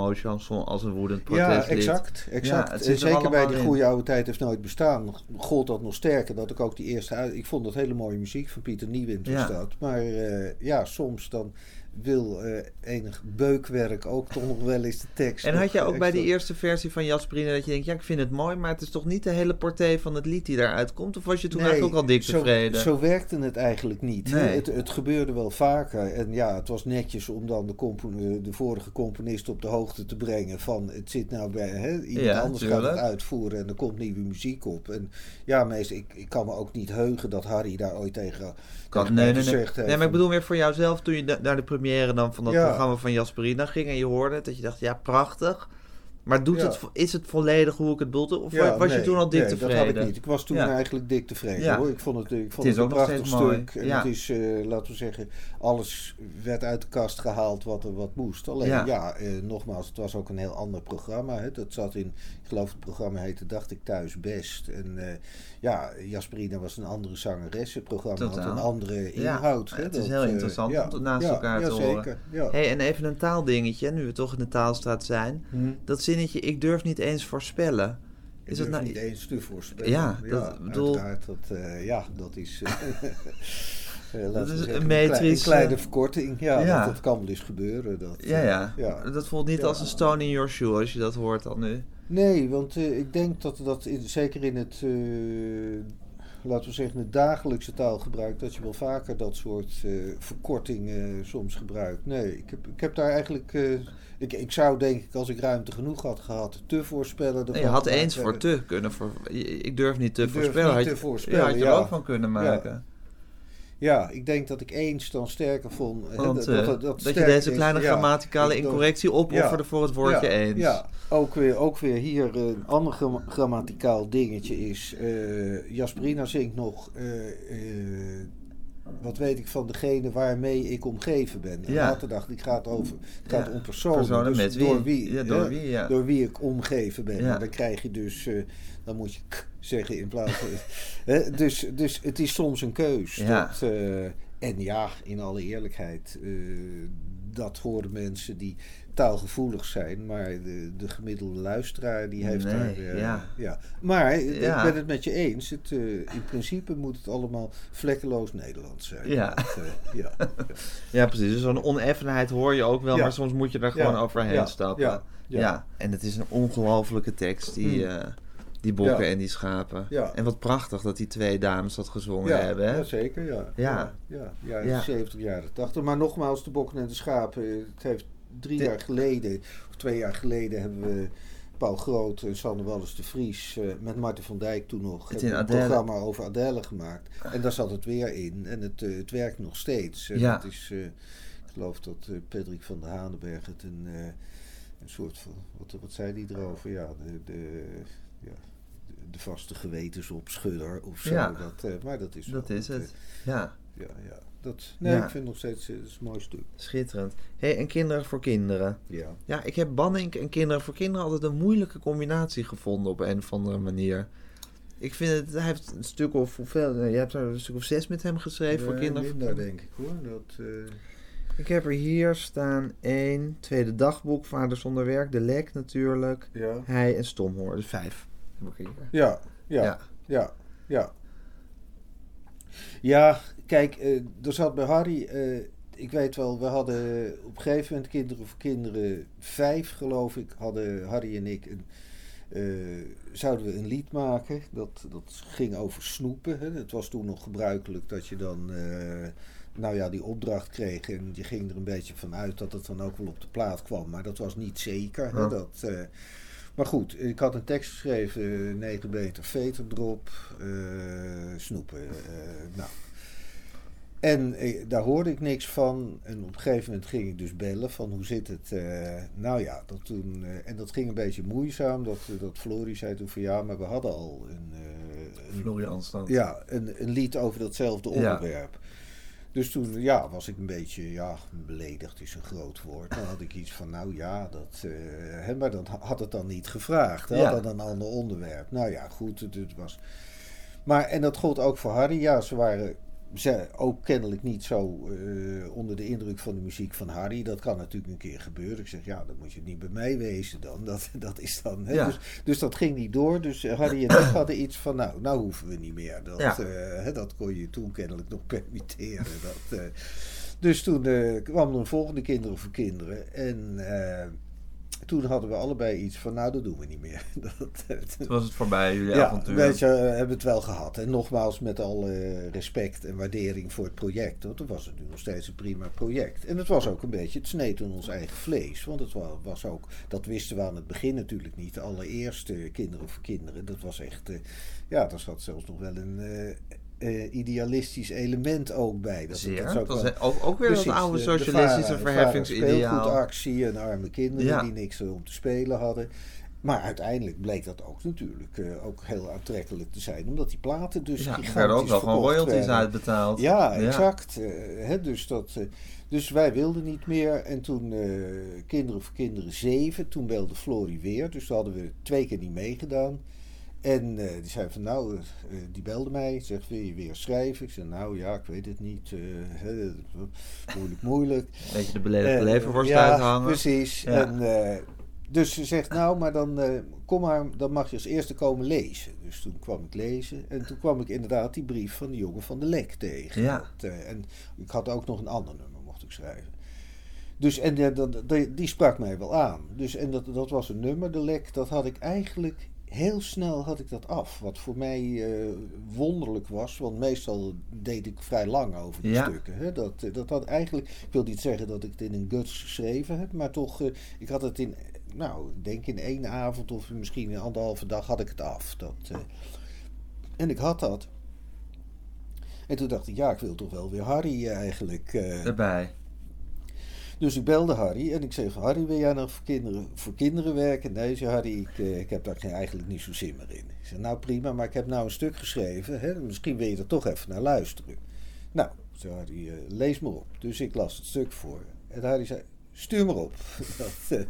als een woedend Ja, protestlied. exact. exact. het en er zeker bij die goede oude tijd heeft nooit bestaan. Gold dat nog sterker. Dat ik ook die eerste. Ik vond dat hele mooie muziek van Pieter was Ja. dat. Maar eh, ja, soms dan wil eh, enig beukwerk ook toch nog wel eens de tekst. En had je ook bij die eerste versie van Jasperine dat je denkt, ja, ik vind het mooi, maar het is toch niet de hele portée van het lied die daaruit komt? Of was je toen Nee, eigenlijk ook al dik zo- tevreden? Zo, werkte het eigenlijk niet. Nee. Het, het gebeurde wel vaker. En ja, het was netjes om dan de, eh, de vorige componist op de hoogte te brengen van het zit nou bij hè, iemand Ja, anders gaat het uitvoeren en er komt nieuwe muziek op. En ja, meestal, ik, ik kan me ook niet heugen dat Harry daar ooit tegen, Kan, nee, nee, nee. gezegd heeft nee, maar ik bedoel meer voor jouzelf toen je da- naar de première dan van dat Ja. programma van Jasperina ging en je hoorde het, dat je dacht, ja, prachtig. Maar doet Ja. het, is het volledig hoe ik het bedoelde? Of Ja, was je toen al dik nee, tevreden? dat had ik niet. Ik was toen Ja. eigenlijk dik tevreden hoor. Ik vond het, ik vond Het is een prachtig stuk. En het is, eh, laten we zeggen, alles werd uit de kast gehaald wat er wat moest. Alleen Ja. eh, nogmaals, het was ook een heel ander programma. Hè. Dat zat in, ik geloof het programma heette Dacht ik thuis best. En eh, ja, Jasperina was een andere zangeres. Het programma had een andere inhoud. hè. het is Dat, heel eh, interessant om naast elkaar te horen. Hey, en even een taaldingetje, nu we toch in de taalstraat zijn. Hm. Dat zinnetje, ik durf niet eens voorspellen. Ik Is het durf nou... niet eens te voorspellen. Ja, dat- bedoel-. Dat, eh, ja, dat is... eh, eh, Dat is zeggen, een een, klei- metrisch, een kleine verkorting. Ja, ja. Dat, dat kan wel eens gebeuren. Dat, Ja, ja, ja. Dat voelt niet als een stone in your shoe als je dat hoort dan nu. Nee, want ik denk dat dat in, zeker in het, laten we zeggen, het dagelijkse taalgebruik, dat je wel vaker dat soort eh, verkortingen soms gebruikt. Nee, ik heb, ik heb daar eigenlijk, eh, ik, ik zou denk ik, als ik ruimte genoeg had gehad, te voorspellen. Nee, je had eens voor te kunnen voor, ik durf niet te Ik durf voorspellen. had te je, voorspellen, ja, had je ja. er ook van kunnen maken. Ja, ik denk dat ik eens dan sterker vond. hè, Want, dat, eh, dat, dat, je deze kleine ja. grammaticale incorrectie opofferde voor het woordje ja, eens. Ja, ook weer, ook weer hier een ander gram- grammaticaal dingetje is. eh Jasperina zingt nog. eh, wat weet ik van degene waarmee ik omgeven ben. En Ja. later dacht ik, het gaat, over, het gaat Ja, om personen. personen dus met wie. Door wie, Ja, door wie, ja. door wie ik omgeven ben. Ja. En dan krijg je dus, dan moet je k zeggen in plaats van... dus, dus het is soms een keus. Ja. Dat, eh, en ja, in alle eerlijkheid, eh, dat horen mensen die taalgevoelig zijn, maar de, de gemiddelde luisteraar die heeft Nee, daar... eh, ja. ja. Maar Ja. ik ben het met je eens. Het, in principe moet het allemaal vlekkeloos Nederlands zijn. Ja. Dat, ja. Ja, precies. Dus zo'n oneffenheid hoor je ook wel, maar soms moet je er gewoon overheen stappen. Ja. Ja. Ja. en het is een ongelofelijke tekst, die, Hmm. Die bokken Ja. en die schapen. Ja. En wat prachtig dat die twee dames dat gezongen Ja, hebben. Hè? ja, zeker, ja. Ja. Ja, ja, jaren Ja. 70, jaren 80. Maar nogmaals, de bokken en de schapen. Het heeft drie De- jaar geleden, of twee jaar geleden, hebben we Paul Groot en Sander Wallis de Vries eh, met Martin van Dijk toen nog Het een programma over Adele gemaakt. En daar zat het weer in. En het, eh, het werkt nog steeds. En Ja. het is, eh, ik geloof dat Patrick van der Hanenberg het een, een soort van, wat, wat zei die erover? Ja, de, de, ja, de, vaste gewetensopschudder of zo. Ja. Dat, eh, maar dat is Dat is het. Ja, eh, ja, ja. Dat, nee, Ja. ik vind het nog steeds eh, het is een mooi stuk. schitterend. hey, en kinderen voor kinderen. Ja. Ja, ik heb Banning en kinderen voor kinderen altijd een moeilijke combinatie gevonden op een of andere manier. Ik vind het, hij heeft een stuk of hoeveel, je hebt er een stuk of zes met hem geschreven voor kinderen. voor minder, kinderen. denk ik hoor. Dat, Ik heb er hier staan één, tweede dagboek, vader zonder werk, de lek natuurlijk, ja. hij en stomhoor. Dus vijf. Ja, ja, Ja. ja, ja. Ja, kijk, eh, er zat bij Harry, eh, ik weet wel, we hadden op een gegeven moment Kinderen voor Kinderen vijf, geloof ik, hadden Harry en ik een, eh, zouden we een lied maken. Dat, dat ging over snoepen. Hè. Het was toen nog gebruikelijk dat je dan, nou ja, die opdracht kreeg en je ging er een beetje van uit dat het dan ook wel op de plaat kwam. Maar dat was niet zeker. Hè. Ja. Dat, maar goed, ik had een tekst geschreven, eh, 9 meter veterdrop, eh, snoepen. eh, nou. En eh, daar hoorde ik niks van. En op een gegeven moment ging ik dus bellen van hoe zit het. eh, nou ja, dat toen, eh, en dat ging een beetje moeizaam. Dat, dat Florie zei toen van ja, maar we hadden al een, eh, een, stand. ja, een, een lied over datzelfde Ja. Dus toen ja, was ik een beetje, ja, beledigd is een groot woord. Dan had ik iets van, nou ja, dat, eh, hè, maar dan had het dan niet gevraagd. Hè, Ja. had dan een ander onderwerp. Nou ja, goed, het, het was... Maar, en dat gold ook voor Harry. Ja, ze waren ze ook kennelijk niet zo eh, onder de indruk van de muziek van Harry. Dat kan natuurlijk een keer gebeuren. Ik zeg, ja, dan moet je niet bij mij wezen dan. Dat, dat is dan... Hè? Ja. Dus, dus dat ging niet door. Dus eh, Harry en ik hadden iets van, nou, nou hoeven we niet meer. Dat, Ja. eh, hè, dat kon je toen kennelijk nog permitteren. Dat, dus toen eh, kwam er een volgende Kinderen voor Kinderen. En toen hadden we allebei iets van, nou, dat doen we niet meer. dat, eh, Toen was het voorbij, jullie ja, avontuur. weet je, we hebben het wel gehad. En nogmaals, met alle respect en waardering voor het project. Want het was natuurlijk nog steeds een prima project. En het was ook een beetje, het sneed in ons eigen vlees. Want het wa- was ook, dat wisten we aan het begin natuurlijk niet. De allereerste Kinderen voor Kinderen, dat was echt, eh, ja, daar zat zelfs nog wel een eh, idealistisch element ook bij. Dat, Zeer. dat Dat is ook ook, ook weer Precies, dat oude de- de socialistische varen- verheffingsideaal. Speelgoedactie en arme kinderen Ja. die niks om te spelen hadden. Maar uiteindelijk bleek dat ook natuurlijk eh, ook heel aantrekkelijk te zijn. Omdat die platen dus Ja, gigantisch werden ook wel gewoon royalties werden. uitbetaald. Ja, exact. Eh, hè, dus, dat, dus wij wilden niet meer. En toen Kinderen voor Kinderen 7, toen belde Florie weer. Dus toen hadden we twee keer niet meegedaan. En eh, die zei van nou, eh, die belde mij, zegt wil je weer schrijven? Ik zei nou ja, ik weet het niet, eh, hè, moeilijk, moeilijk. Beetje de beledigde Eh, leverworst ja, uithangen. precies. Ja. En, eh, dus ze zegt, nou, maar dan, eh, kom maar, dan mag je als eerste komen lezen. Dus toen kwam ik lezen. En toen kwam ik inderdaad die brief van de jongen van de Lek tegen. Ja. Dat, eh, en ik had ook nog een ander nummer, mocht ik schrijven. Dus, en eh, die sprak mij wel aan. Dus, en dat, dat was een nummer, de Lek, dat had ik eigenlijk... Heel snel had ik dat af. Wat voor mij eh, wonderlijk was. Want meestal deed ik vrij lang over die Ja. stukken. Hè? Dat, eh, dat had eigenlijk... Ik wil niet zeggen dat ik het in een guts geschreven heb. Maar toch, eh, ik had het in... Nou, ik denk in één avond of misschien een anderhalve dag had ik het af. Dat, en ik had dat. En toen dacht ik, ja, ik wil toch wel weer Harry eigenlijk. Erbij. Dus ik belde Harry en ik zeg, Harry, wil jij nog voor kinderen, voor kinderen werken? Nee, zei Harry, ik, eh, ik heb daar eigenlijk niet zo zin meer in. Ik zei, nou prima, maar ik heb nou een stuk geschreven. Hè? Misschien wil je er toch even naar luisteren. Nou, zei Harry, eh, lees maar op. Dus ik las het stuk voor. En Harry zei, stuur maar op. Dat, eh,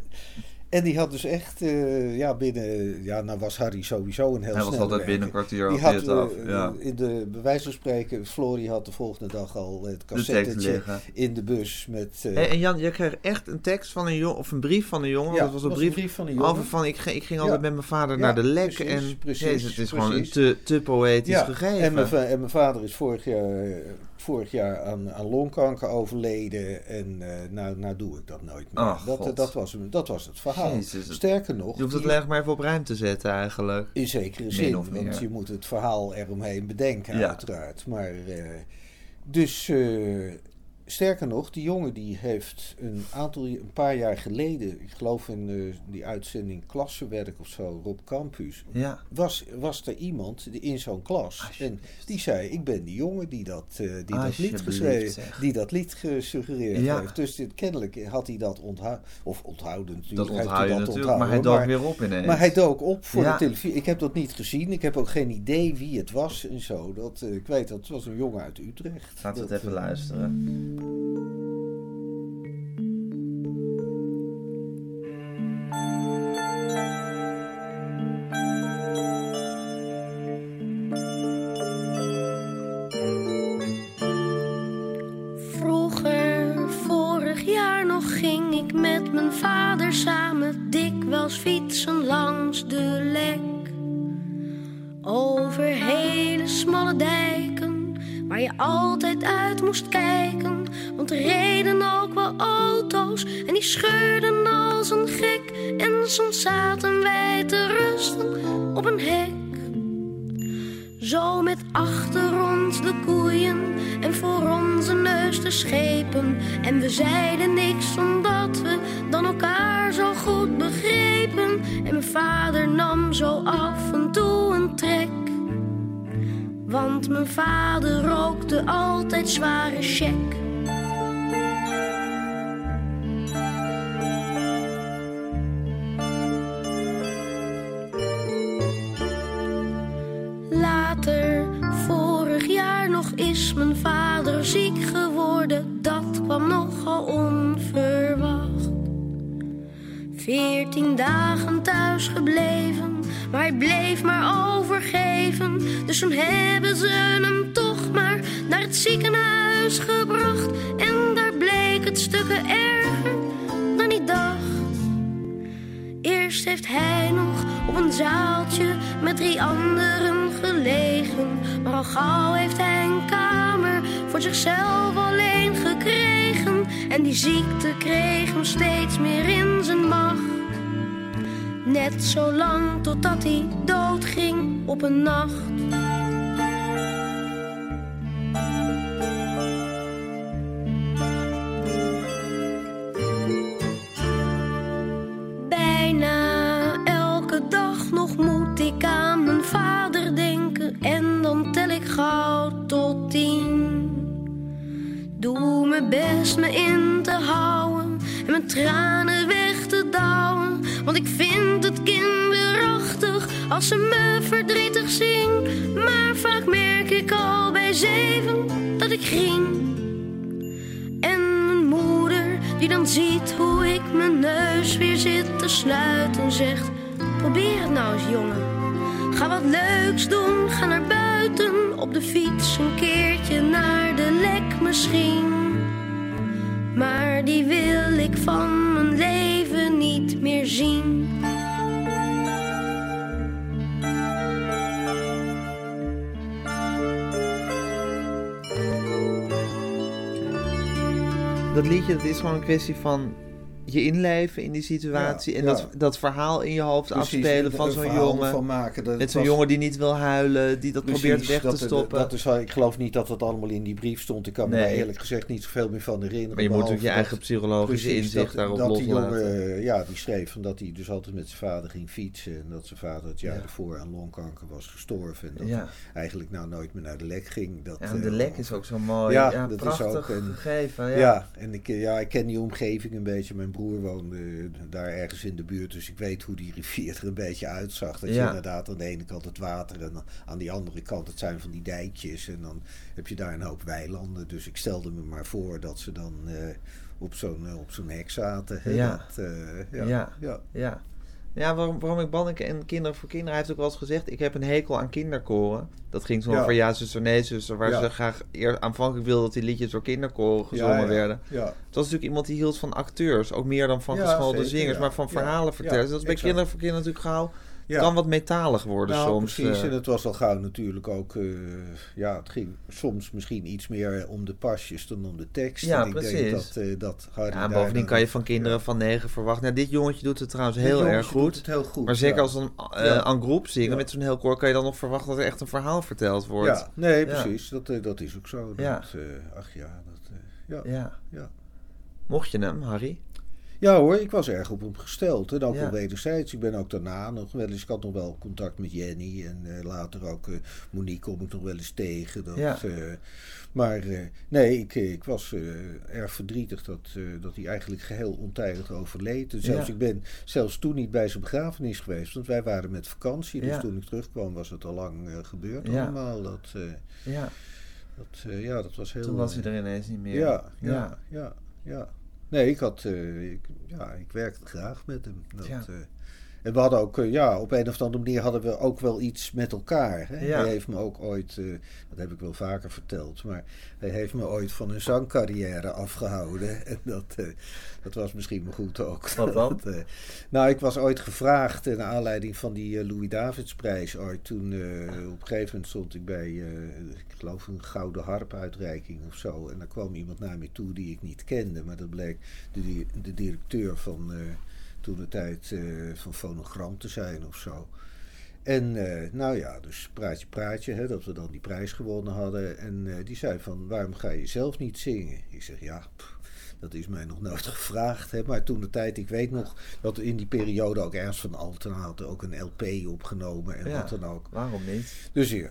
en die had dus echt, eh, ja, binnen, ja, nou was Harry sowieso een heel Hij was altijd binnen een kwartier Die had af. eh, Ja. in de, bij wijze van spreken, Flory had de volgende dag al het cassettetje liggen. in de bus met... eh, Hey, en Jan, je kreeg echt een tekst van een jongen, of een brief van een jongen. Ja, dat was een was een brief, van een jongen. over van, ik, ging- ik ging Ja. altijd met mijn vader Ja, naar de lek. precies, en precies, Jezus, het is gewoon te, te poëtisch ja, gegeven. En mijn, en mijn vader is vorig jaar, vorig jaar aan, aan longkanker overleden. En eh, nou, nou doe ik dat nooit meer. Dat, God. dat, was, dat was het verhaal. Jezus, Sterker nog, je hoeft het alleen maar even op ruim te zetten eigenlijk. in zekere zin. of Want meer. je moet het verhaal eromheen bedenken, Ja. uiteraard. Maar, eh, dus, eh, sterker nog, die jongen die heeft een aantal, een paar jaar geleden, ik geloof in eh, die uitzending Klassenwerk of zo, Rob Campus, Ja. was, was er iemand die in zo'n klas. En die zei: Ik ben die jongen die dat, eh, die dat lied geschreven, die dat lied gesuggereerd Ja. heeft. Dus dit, kennelijk had hij dat onthouden. Of onthouden natuurlijk. Dat onthoud je dat natuurlijk, maar hij onthouden, dook weer op ineens. maar hij dook op voor Ja. de televisie. Ik heb dat niet gezien. Ik heb ook geen idee wie het was en zo. Dat, eh, ik weet dat het was een jongen uit Utrecht. Laten we het even luisteren. Vroeger, vorig jaar nog, ging ik met mijn vader samen dikwijls fietsen langs de lek. Over hele smalle dijken, waar je altijd uit moest kijken. Want er reden ook wel auto's en die scheurden als een gek. En soms zaten wij te rusten op een hek. Zo met achter ons de koeien en voor onze neus de schepen. En we zeiden niks omdat we dan elkaar zo goed begrepen. En mijn vader nam zo af en toe een trek. Want mijn vader rookte altijd zware check. Later, vorig jaar nog, is mijn vader ziek geworden. Dat kwam nogal onverwacht. Veertien dagen thuis gebleven, maar hij bleef maar overgeven. Dus toen hebben ze hem toch maar naar het ziekenhuis gebracht. En daar bleek het stukken erger dan hij dacht. Eerst heeft hij nog op een zaaltje met drie anderen gelegen. Maar al gauw heeft hij een kamer voor zichzelf alleen gekregen. En die ziekte kreeg hem steeds meer in zijn macht. Net zo lang totdat hij doodging op een nacht. Ging. En mijn moeder, die dan ziet hoe ik mijn neus weer zit te sluiten, zegt: Probeer het nou eens, jongen. Ga wat leuks doen, liedje, dat is gewoon een kwestie van je inleven in die situatie. Ja, en ja. Dat, dat verhaal in je hoofd Precies, afspelen van zo'n jongen. Van maken. Dat Met zo'n was- jongen die niet wil huilen, die dat Precies, probeert weg dat, te stoppen. Dat is, ik geloof niet dat dat allemaal in die brief stond. Ik kan me daar eerlijk gezegd niet zoveel meer van herinneren. maar je moet ook behalve je dat- eigen psychologische Precies, inzicht dat, daarop dat die jongen, eh, ja, die schreef van dat hij dus altijd met zijn vader ging fietsen. En dat zijn vader het jaar Ja. ervoor aan longkanker was gestorven. En dat Ja. hij eigenlijk nou nooit meer naar de lek ging. Dat, Ja, eh, de lek is ook zo mooi. Ja, dat is ook een- gegeven. Ja. Ja. en ik, eh, ja, ik ken die omgeving een beetje. Mijn broer woonde eh, daar ergens in de buurt, dus ik weet hoe die rivier er een beetje uitzag. Dat je inderdaad aan de ene kant het water en aan die andere kant het zijn van die dijkjes. En dan heb je daar een hoop weilanden. Dus ik stelde me maar voor dat ze dan eh, op zo'n eh, op zo'n hek zaten. hè, Ja. Dat, ja. Ja. ja. Ja, ja waarom, waarom ik Banneke en Kinderen voor Kinderen... Hij heeft ook wel eens gezegd... ik heb een hekel aan kinderkoren. Dat ging zo Ja. over Ja, zuster, nee, zuster... waar Ja. ze graag eer, aanvankelijk wilden dat die liedjes door kinderkoren gezongen Ja, werden. Ja. Het was natuurlijk iemand die hield van acteurs. Ook meer dan van geschoolde zingers, maar van verhalen vertellen. Dus dat is bij. Kinderen voor Kinderen natuurlijk gauw... Ja. kan wat metalig worden Nou, soms. precies. eh. En het was al gauw natuurlijk ook... eh, ja, het ging soms misschien iets meer om de pasjes dan om de tekst. Ja, en ik denk precies. dat, eh, dat Harry ja, daar bovendien dan- kan je van kinderen van negen verwachten. Nou, dit jongetje doet het trouwens Dit heel erg goed. het heel goed, Maar zeker ja. als een aan groep zingen met zo'n heel koor... kan je dan nog verwachten dat er echt een verhaal verteld wordt. Ja, nee, precies. Dat, dat is ook zo. Dat, Ja. ach ja, dat, ja. Ja. Ja. Mocht je hem, Harry? Ja hoor, ik was erg op hem gesteld. En ook Ja. wel wederzijds. Ik ben ook daarna nog wel eens... Ik had nog wel contact met Jenny. En eh, later ook eh, Monique kom ik nog wel eens tegen. Dat, Ja. eh, maar nee, ik, ik was erg verdrietig dat, dat hij eigenlijk geheel ontijdig overleed. En zelfs Ja. ik ben zelfs toen niet bij zijn begrafenis geweest. Want wij waren met vakantie. Dus toen ik terugkwam was het al lang gebeurd allemaal. Dat, Ja, dat, ja, dat was heel... toen was hij er ineens niet meer. ja, Ja. ja, ja. Nee, ik had, eh, ik, ja, ik werkte graag met hem. Dat, Ja. En we hadden ook, eh, ja, op een of andere manier hadden we ook wel iets met elkaar. Hè? Ja. Hij heeft me ook ooit, eh, dat heb ik wel vaker verteld, maar hij heeft me ooit van een zangcarrière afgehouden. En dat, eh, dat was misschien maar goed ook. Wat dan? Dat, nou, ik was ooit gevraagd, naar aanleiding van die Louis Davidsprijs ooit. Toen op een gegeven moment stond ik bij, ik geloof een gouden harp-uitreiking of zo. En daar kwam iemand naar me toe die ik niet kende. Maar dat bleek de, de directeur van toen de tijd eh, van Fonogram te zijn of zo. En eh, nou ja, dus praatje praatje, hè, dat we dan die prijs gewonnen hadden. En eh, die zei van, waarom ga je zelf niet zingen? Ik zeg, ja, pff, dat is mij nog nooit gevraagd. Hè. Maar toen de tijd, ik weet nog dat in die periode ook Ernst van Alten had ook een LP opgenomen en Ja. wat dan ook. Waarom niet? Dus ja,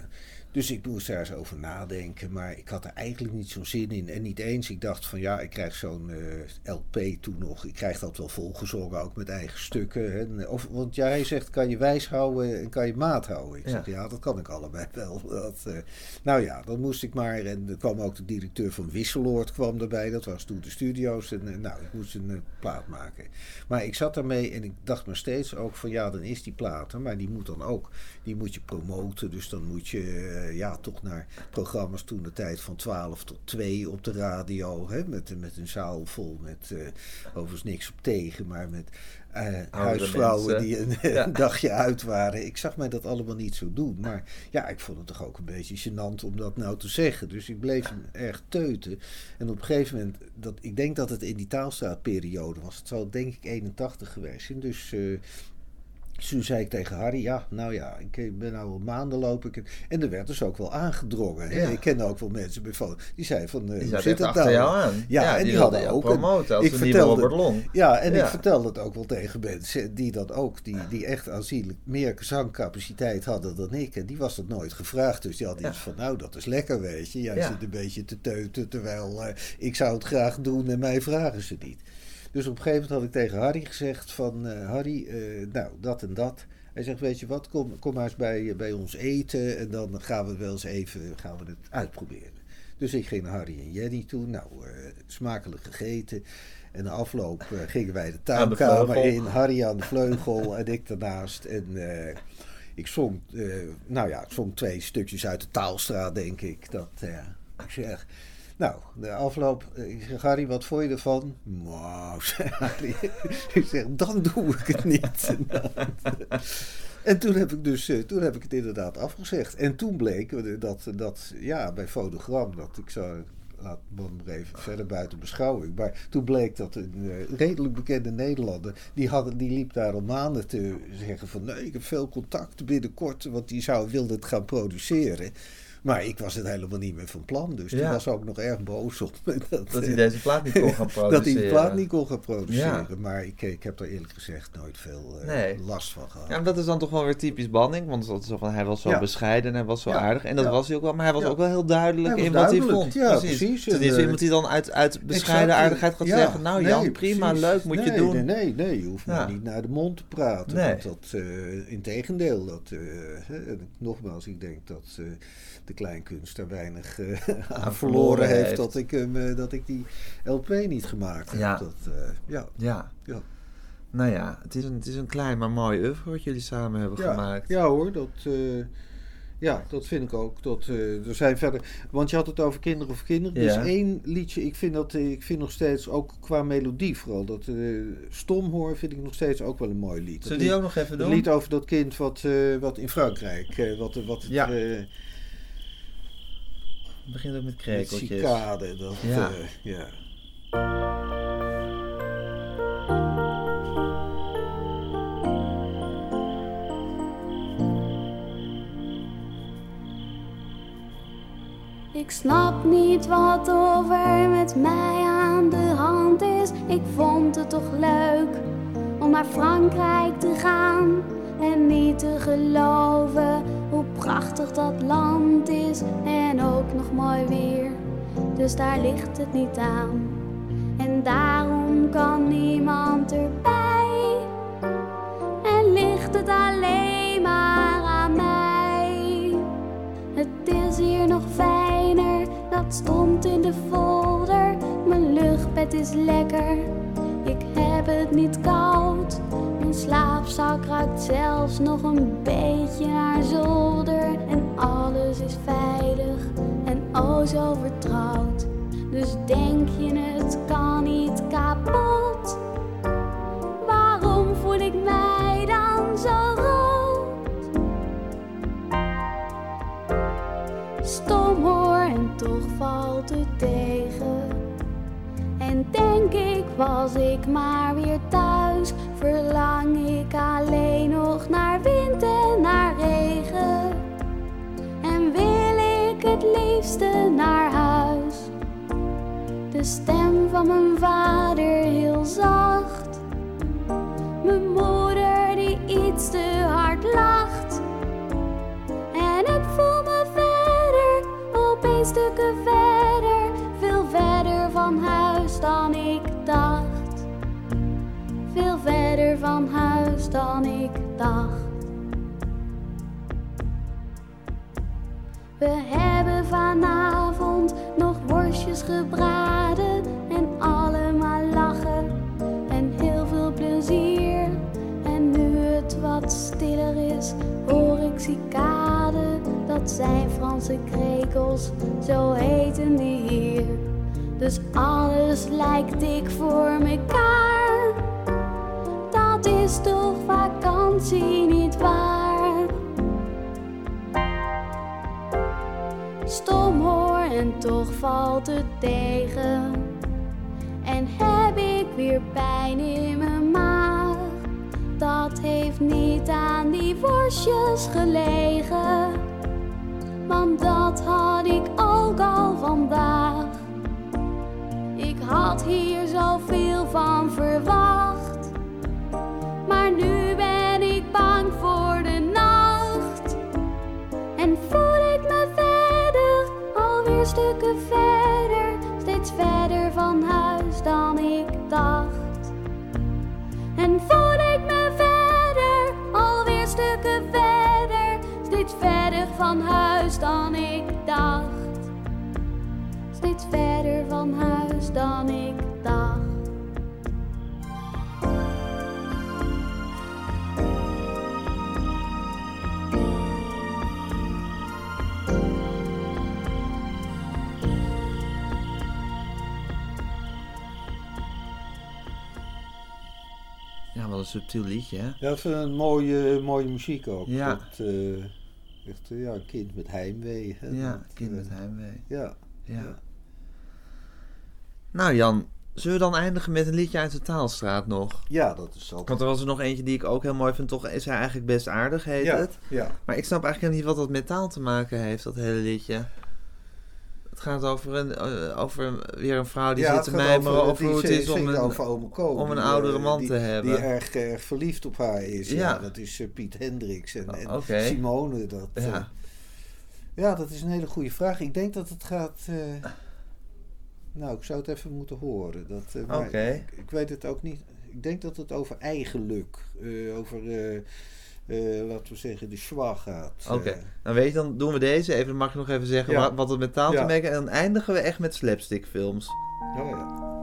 dus ik moest daar eens over nadenken, maar ik had er eigenlijk niet zo'n zin in. En niet eens, ik dacht van ja, ik krijg zo'n eh, LP toen nog. Ik krijg dat wel volgezongen, ook met eigen stukken. Hè. Of, want jij zegt, kan je wijs houden en kan je maat houden? Ik Ja. zeg, ja, dat kan ik allebei wel. Dat, eh, nou ja, dan moest ik maar. En er kwam ook de directeur van Wisseloord kwam erbij. Dat was toen de studio's. En eh, nou, ik moest een plaat maken. Maar ik zat daarmee en ik dacht maar steeds ook van ja, dan is die plaat er. Maar die moet dan ook, die moet je promoten. Dus dan moet je eh, ja, toch naar programma's toen de tijd van 12 tot 2 op de radio. Hè, met, met een zaal vol met uh, overigens niks op tegen, maar met uh, huisvrouwen mensen. die een, Ja. een dagje uit waren. Ik zag mij dat allemaal niet zo doen. Maar ja, ik vond het toch ook een beetje gênant om dat nou te zeggen. Dus ik bleef hem erg teuten. En op een gegeven moment, dat, ik denk dat het in die taalstraatperiode was. Het zal denk ik 81 geweest zijn. Dus toen zei ik tegen Harry, ja, nou ja, ik ben nou al maanden lopen. Ik, en er werd dus ook wel aangedrongen. Hè? Ja. Ik kende ook wel mensen bij foto. Die zeiden van, uh, Die hoe zit het achter nou? jou aan. Ja, en die, hadden ook... promoten als ik vertelde- Robert Long. Ja, en Ja. ik vertelde het ook wel tegen mensen die dat ook, die, die echt aanzienlijk meer zangcapaciteit hadden dan ik. En die was dat nooit gevraagd. Dus die hadden Ja. iets van, nou, dat is lekker, weet je. Jij Ja. zit een beetje te teuten, terwijl eh, ik zou het graag doen en mij vragen ze niet. Dus op een gegeven moment had ik tegen Harry gezegd van, eh, Harry, eh, nou, dat en dat. Hij zegt, weet je wat, kom, kom maar eens bij, bij ons eten en dan gaan we wel eens even gaan we het uitproberen. Dus ik ging naar Harry en Jenny toe, nou, eh, smakelijk gegeten. En na afloop eh, gingen wij de de tuinkamer in, Harry aan de vleugel en ik daarnaast. En eh, ik zong, eh, nou ja, ik zong twee stukjes uit de Taalstraat, denk ik. Dat, eh, ik zeg, nou, de afloop, eh, ik Harry, wat vond je ervan? Nou, zei Harry. ik zeg, dan doe ik het niet. En toen heb ik dus, eh, toen heb ik het inderdaad afgezegd. En toen bleek dat, dat ja, bij Fotogram, dat ik zo laat man even verder buiten beschouwing. Maar toen bleek dat een eh, redelijk bekende Nederlander, die, die liep daar al maanden te zeggen van nee, ik heb veel contact binnenkort, want die zou, wilde het gaan produceren. Maar ik was het helemaal niet meer van plan. Dus die Ja. was ook nog erg boos op. Dat, Dat eh, hij deze plaat niet kon gaan produceren. dat hij de plaat niet kon gaan produceren. Ja. Maar ik, ik heb er eerlijk gezegd nooit veel eh, Nee. last van gehad. Ja, maar dat is dan toch wel weer typisch Banning. Want dat is van, hij was zo Ja. bescheiden en hij was zo aardig. En dat was hij ook wel. Maar hij was ook wel heel duidelijk in wat hij duidelijk. vond. Ja, precies. Het is niet zo En, iemand die dan uit, uit bescheiden Exact. aardigheid gaat Ja, zeggen... Nou nee, Jan, prima, precies. leuk, moet je doen. Nee, nee, nee, je hoeft me niet naar de mond te praten. Nee. Want dat, eh in tegendeel, dat, eh, nogmaals, ik denk dat eh, de kleinkunst er weinig eh, aan verloren heeft, heeft. dat ik, hem, eh, dat ik die LP niet gemaakt heb. Ja. Dat, eh, ja. Ja. Ja. Nou ja, het is een, het is een klein maar mooi oeuvre wat jullie samen hebben Ja, gemaakt. ja hoor, dat, ja, dat vind ik ook. Dat, er zijn verder, want je had het over kinderen of kinderen. Ja. Dus één liedje, ik vind, dat, ik vind nog steeds, ook qua melodie vooral, dat eh, Stomhoor vind ik nog steeds ook wel een mooi lied. Zullen die ook nog even doen? lied over dat kind wat, wat in Frankrijk, wat, wat het, Het begint ook met met krekeltjes. cicade, dat, Ja. eh, ja. Ik snap niet wat er met mij aan de hand is. Ik vond het toch leuk om naar Frankrijk te gaan. En niet te geloven hoe prachtig dat land is. En ook nog mooi weer, dus daar ligt het niet aan. En daarom kan niemand erbij. En ligt het alleen maar aan mij. Het is hier nog fijner, dat stond in de folder. Mijn luchtbed is lekker, ik heb het niet koud. Mijn slaapzak ruikt zelfs nog een beetje naar zolder. En alles is veilig en oh zo vertrouwd. Dus denk je het kan niet kapot? Waarom voel ik mij dan zo rood? Stom hoor en toch valt het tegen. En denk ik was ik maar weer thuis, verlang ik alleen nog naar wind en naar regen. En wil ik het liefste naar huis. De stem van mijn vader heel zacht. Mijn moeder die iets te hard lacht. En ik voel me verder, opeens stukken verder, dan ik dacht. We hebben vanavond nog worstjes gebraden en allemaal lachen en heel veel plezier. En nu het wat stiller is, hoor ik cicade. Dat zijn Franse krekels, zo heten die hier. Dus alles lijkt dik voor mekaar. Is toch vakantie niet waar? Stom hoor en toch valt het tegen. En heb ik weer pijn in mijn maag. Dat heeft niet aan die worstjes gelegen. Want dat had ik ook al vandaag. Ik had hier zoveel van verwacht. Nu ben ik bang voor de nacht. En voel ik me verder, alweer stukken verder, steeds verder van huis dan ik dacht. En voel ik me verder, alweer stukken verder, steeds verder van huis dan ik dacht. Steeds verder van huis dan ik dacht. Wel een subtiel liedje, hè? Ja, dat is een mooie, mooie muziek ook. Ja. Dat, eh, echt, eh, ja, een kind met heimwee. Hè? Ja, Dat, kind eh, met heimwee. Ja. Ja. Ja. Nou Jan, zullen we dan eindigen met een liedje uit de Taalstraat nog? Ja, dat is altijd... Want er was er nog eentje die ik ook heel mooi vind. Toch is hij eigenlijk best aardig, heet ja, het. Ja. Maar ik snap eigenlijk niet wat dat met taal te maken heeft, dat hele liedje. Het gaat over, een, eh, over weer een vrouw die Ja, zit te mijmeren over- over hoe het is om een, over om een die, oudere eh, man die- te hebben. Die erg, erg verliefd op haar is. Ja, Ja. dat is eh, Piet Hendricks en, en Oké. Simone. Dat, eh, Ja. ja, dat is een hele goede vraag. Ik denk dat het gaat... eh, nou, ik zou het even moeten horen. Dat, eh, maar ik, ik weet het ook niet. Ik denk dat het over eigenluk, eh, over, eh, eh, laten we zeggen, de schwa gaat. Oké, Eh, dan weet je, dan doen we deze even. Dan mag je nog even zeggen Ja. wat, wat het met taal te maken En dan eindigen we echt met slapstickfilms. oh ja.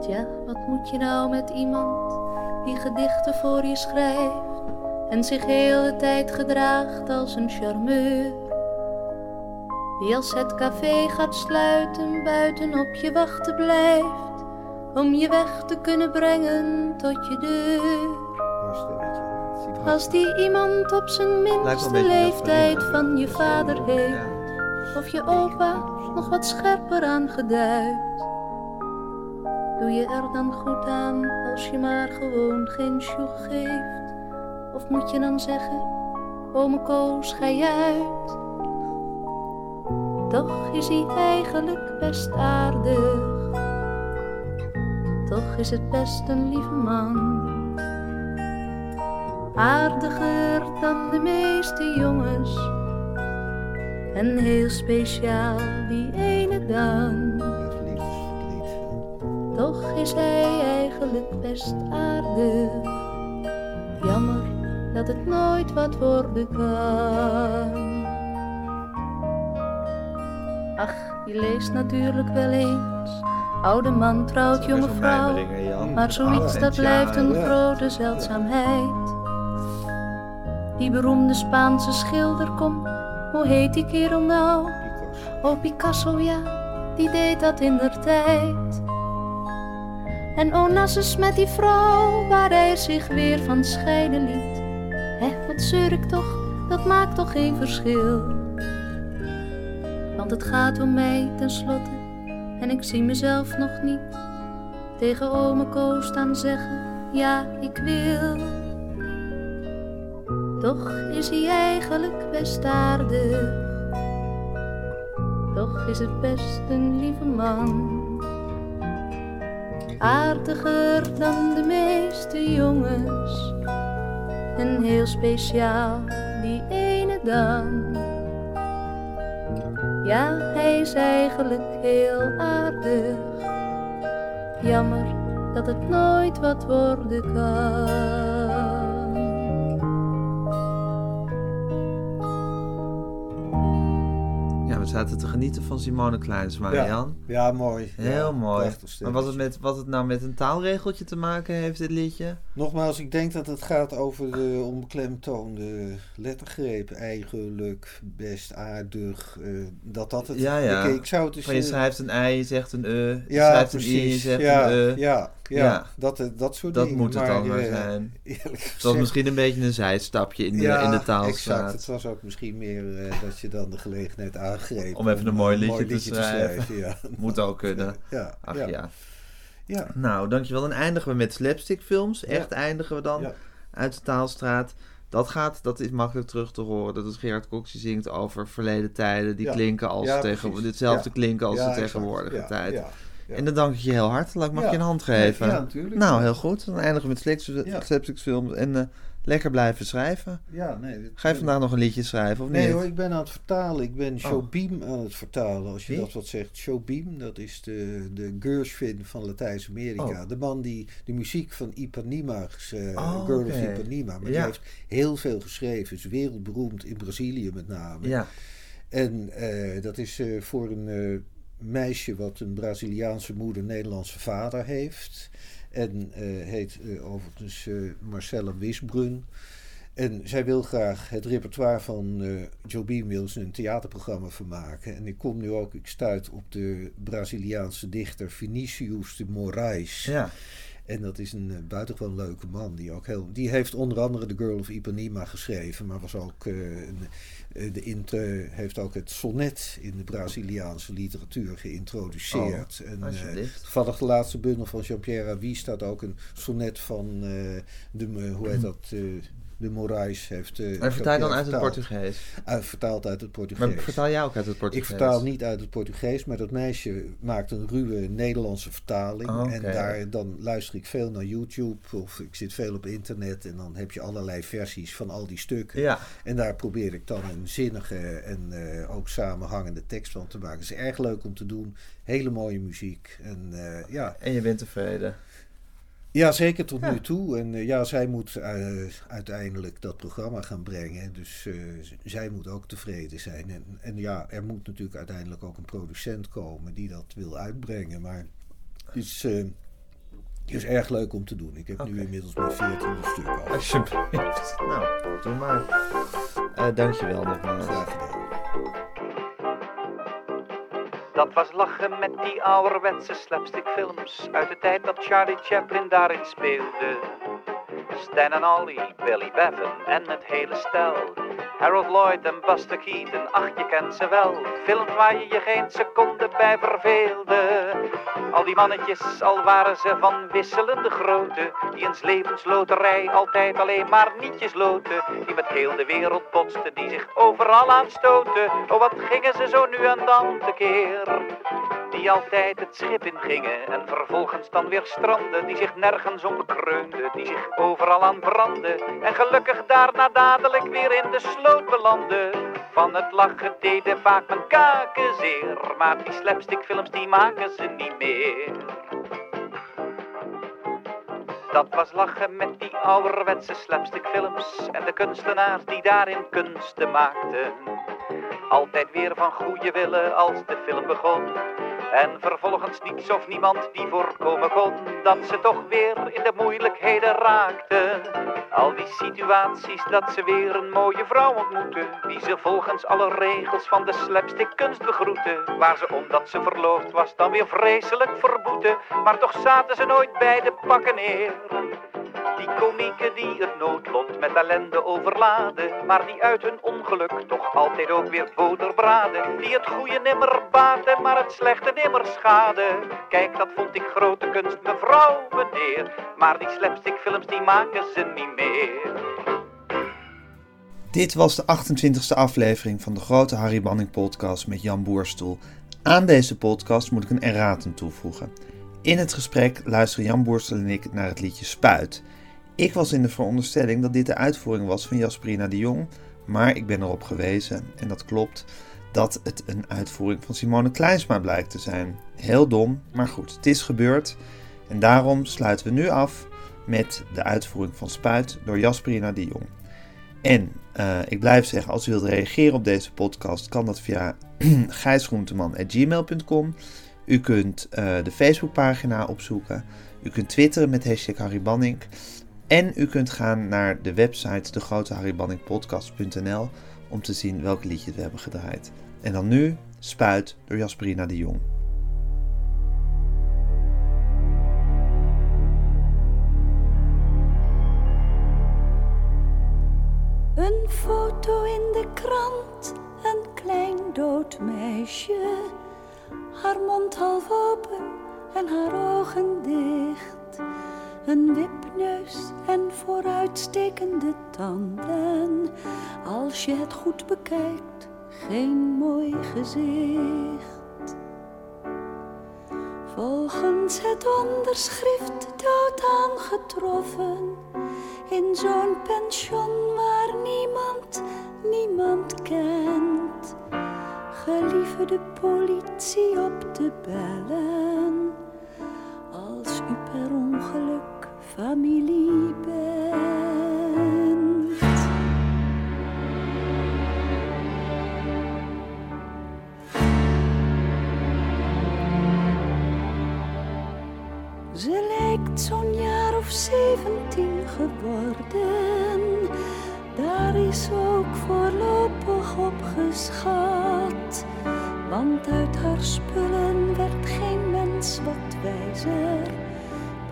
Tja, wat moet je nou met iemand die gedichten voor je schrijft en zich heel de tijd gedraagt als een charmeur? Die als het café gaat sluiten buiten op je wachten blijft om je weg te kunnen brengen tot je deur. Als die iemand op zijn minste leeftijd van je vader heeft, of je opa nog wat scherper aangeduid. Doe je er dan goed aan als je maar gewoon geen sjoeg geeft? Of moet je dan zeggen, ome Koos, ga je uit? Toch is hij eigenlijk best aardig. Toch is het best een lieve man. Aardiger dan de meeste jongens. En heel speciaal die ene dan. Toch is hij eigenlijk best aardig. Jammer dat het nooit wat worden kan. Ach, je leest natuurlijk wel eens. Oude man trouwt jonge vrouw. Maar zoiets Ah, dat blijft een grote zeldzaamheid. Die beroemde Spaanse schilder, kom, hoe heet die kerel nou? Oh, Picasso, ja, die deed dat in der tijd. En Onassis met die vrouw, waar hij zich weer van scheiden liet. Wat zeur ik toch, dat maakt toch geen verschil. Want het gaat om mij tenslotte, en ik zie mezelf nog niet. Tegen ome Ko staan zeggen, ja, ik wil. Toch is hij eigenlijk best aardig. Toch is het best een lieve man. Aardiger dan de meeste jongens. En heel speciaal die ene dan. Ja, hij is eigenlijk heel aardig. Jammer dat het nooit wat worden kan. Ja, we zaten te genieten van Simone Kleinsma, Ja. Jan. Ja, mooi. Heel Ja, mooi. Maar wat het, met, wat het nou met een taalregeltje te maken heeft, dit liedje? Nogmaals, ik denk dat het gaat over de onbeklemtoonde lettergreep. Eigenlijk, best aardig. eh, dat dat het... Ja, ja. Ik, ik zou het. Van je eh, schrijft een ei, je zegt een e. Je Ja, schrijft een i, je zegt ja, een e. ja, ja, Dat, eh, dat soort Dat dingen. moet het dan maar zijn. was misschien een beetje een zijstapje in de, ja, in de exact. taalstraat. Het was ook misschien meer dat je dan de gelegenheid aangreep. Om even een mooi liedje, te schrijven. ja. Moet ook kunnen. Ja, Ach ja. Ja. Nou, dankjewel. Dan eindigen we met slapstickfilms. Echt eindigen we dan uit de taalstraat. Dat gaat, dat is makkelijk terug te horen. Dat is Gerard Cox die zingt over verleden tijden. Die klinken als tegen, hetzelfde klinken als de tegenwoordige Ja, tijd. ja, ja. En dan dank ik je heel hartelijk. Mag Ja. je een hand geven? ja, natuurlijk. Nou, heel goed. Dan eindigen we met slapstickfilms. En eh, lekker blijven schrijven. Ja, nee, dit- Ga je vandaag nog een liedje schrijven of Nee niet? hoor, ik ben aan het vertalen. Ik Oh. ben Showbeam aan het vertalen, als je Wie? dat wat zegt. Showbeam, dat is de, de Gershwin van Latijns-Amerika. Oh. De man die de muziek van Ipanema, geschreven, Oh, Girl of Ipanema, maar die heeft heel veel geschreven. Is wereldberoemd in Brazilië met name. Ja. En eh, dat is eh, voor een eh, meisje wat een Braziliaanse moeder, Nederlandse vader heeft. En eh, heet eh, overigens eh, Marcella Wisbrun. En zij wil graag het repertoire van Joe Beam wil een theaterprogramma van maken. En ik kom nu ook, ik stuit op de Braziliaanse dichter Vinicius de Moraes. Ja. En dat is een uh, buitengewoon leuke man. Die, ook heel, die heeft onder andere The Girl of Ipanema geschreven. Maar was ook, uh, een, uh, de inter, heeft ook het sonnet in de Braziliaanse literatuur geïntroduceerd. Oh, en toevallig de laatste bundel van Jean-Pierre Avis staat ook een sonnet van de, hoe heet dat... de Moraes heeft. Uh, maar vertaal dan uit het Portugees? Uit, vertaald uit het Portugees. Maar vertaal jij ook uit het Portugees? Ik vertaal niet uit het Portugees, maar dat meisje maakt een ruwe Nederlandse vertaling. Oh, okay. En daar, dan luister ik veel naar YouTube of ik zit veel op internet. En dan heb je allerlei versies van al die stukken. Ja. En daar probeer ik dan een zinnige en uh, ook samenhangende tekst van te maken. Het is erg leuk om te doen. Hele mooie muziek. En, uh, ja. en je bent tevreden? Ja, zeker tot ja. nu toe. En uh, ja, zij moet uh, uiteindelijk dat programma gaan brengen. Dus uh, zij moet ook tevreden zijn. En, en ja, er moet natuurlijk uiteindelijk ook een producent komen die dat wil uitbrengen. Maar het is, het is erg leuk om te doen. Ik heb okay. nu inmiddels mijn 14 stuk al. Alsjeblieft. Nou, doe maar. Dankjewel nogmaals. Graag gedaan. Dat was lachen met die ouderwetse slapstickfilms uit de tijd dat Charlie Chaplin daarin speelde. Stan en Ollie, Billy Bevan en het hele stel. Harold Lloyd en Buster Keaton, ach je kent ze wel. Films waar je je geen seconde bij verveelde. Al die mannetjes, al waren ze van wisselende grootte. Die in levensloterij altijd alleen maar nietjes loten. Die met heel de wereld botsten, die zich overal aanstoten. Oh wat gingen ze zo nu en dan tekeer. Die altijd het schip in gingen en vervolgens dan weer stranden. Die zich nergens om bekreunden, die zich overal aan branden. En gelukkig daarna dadelijk weer in de sloot belanden. Van het lachen deden vaak mijn kaken zeer. Maar die slapstickfilms die maken ze niet meer. Dat was lachen met die ouderwetse slapstickfilms en de kunstenaars die daarin kunsten maakten. Altijd weer van goede willen als de film begon. En vervolgens niets of niemand die voorkomen kon dat ze toch weer in de moeilijkheden raakten. Al die situaties dat ze weer een mooie vrouw ontmoeten, die ze volgens alle regels van de slapstick kunst. Waar ze omdat ze verloofd was dan weer vreselijk verboeten, maar toch zaten ze nooit bij de pakken neer. Die komieken die het noodlot met ellende overladen, maar die uit hun ongeluk toch altijd ook weer boter braden. Die het goede nimmer baten, maar het slechte nimmer schaden. Kijk, dat vond ik grote kunst, mevrouw, meneer. Maar die slapstickfilms die maken ze niet meer. Dit was de 28e aflevering van de grote Harry Banning podcast met Jan Boerstoel. Aan deze podcast moet ik een erratum toevoegen. In het gesprek luisteren Jan Boerstel en ik naar het liedje Spuit. Ik was in de veronderstelling dat dit de uitvoering was van Jasperina de Jong, maar ik ben erop gewezen, en dat klopt, dat het een uitvoering van Simone Kleinsma blijkt te zijn. Heel dom, maar goed, het is gebeurd. En daarom sluiten we nu af met de uitvoering van Spuit door Jasperina de Jong. En uh, ik blijf zeggen, als u wilt reageren op deze podcast, kan dat via gijsgroenteman.gmail.com. U kunt uh, de Facebookpagina opzoeken. U kunt twitteren met hashtag Harry Banning. En u kunt gaan naar de website degroteharrybanningpodcast.nl om te zien welke liedjes we hebben gedraaid. En dan nu Spuit door Jasperina de Jong. Een foto in de krant, een klein dood meisje. Haar mond half open en haar ogen dicht. Een wipneus en vooruitstekende tanden. Als je het goed bekijkt, geen mooi gezicht. Volgens het onderschrift dood aangetroffen. In zo'n pension waar niemand, niemand kent. Gelieve de politie op te bellen. Als u per ongeluk familie bent. Ze lijkt zo'n jaar of zeventien geworden. Daar is ook voorlopig op geschat. Want uit haar spullen werd geen mens wat wijzer.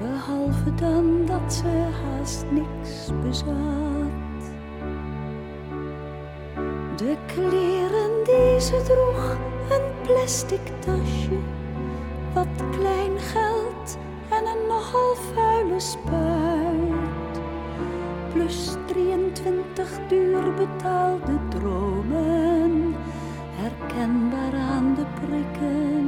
Behalve dan dat ze haast niks bezat. De kleren die ze droeg, een plastic tasje, wat klein geld en een nogal vuile spuit. Plus 23 duur betaalde dromen, herkenbaar aan de prikken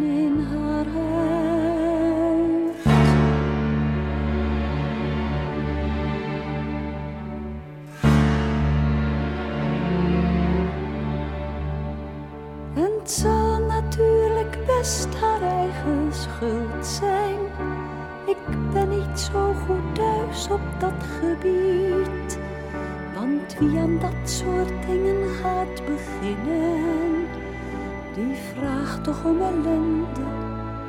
dat gebied. Want wie aan dat soort dingen gaat beginnen, die vraagt toch om ellende,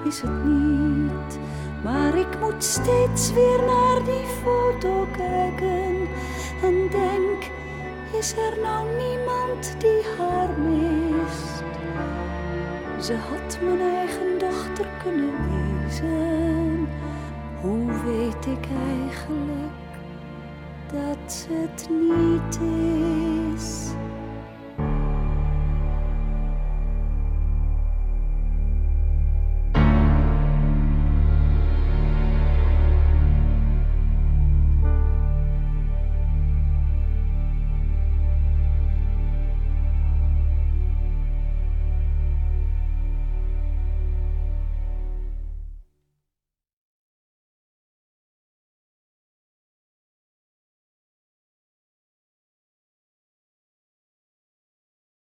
is het niet. Maar ik moet steeds weer naar die foto kijken en denk, is er nou niemand die haar mist? Ze had mijn eigen dochter kunnen wezen. Hoe weet ik eigenlijk dat het niet is.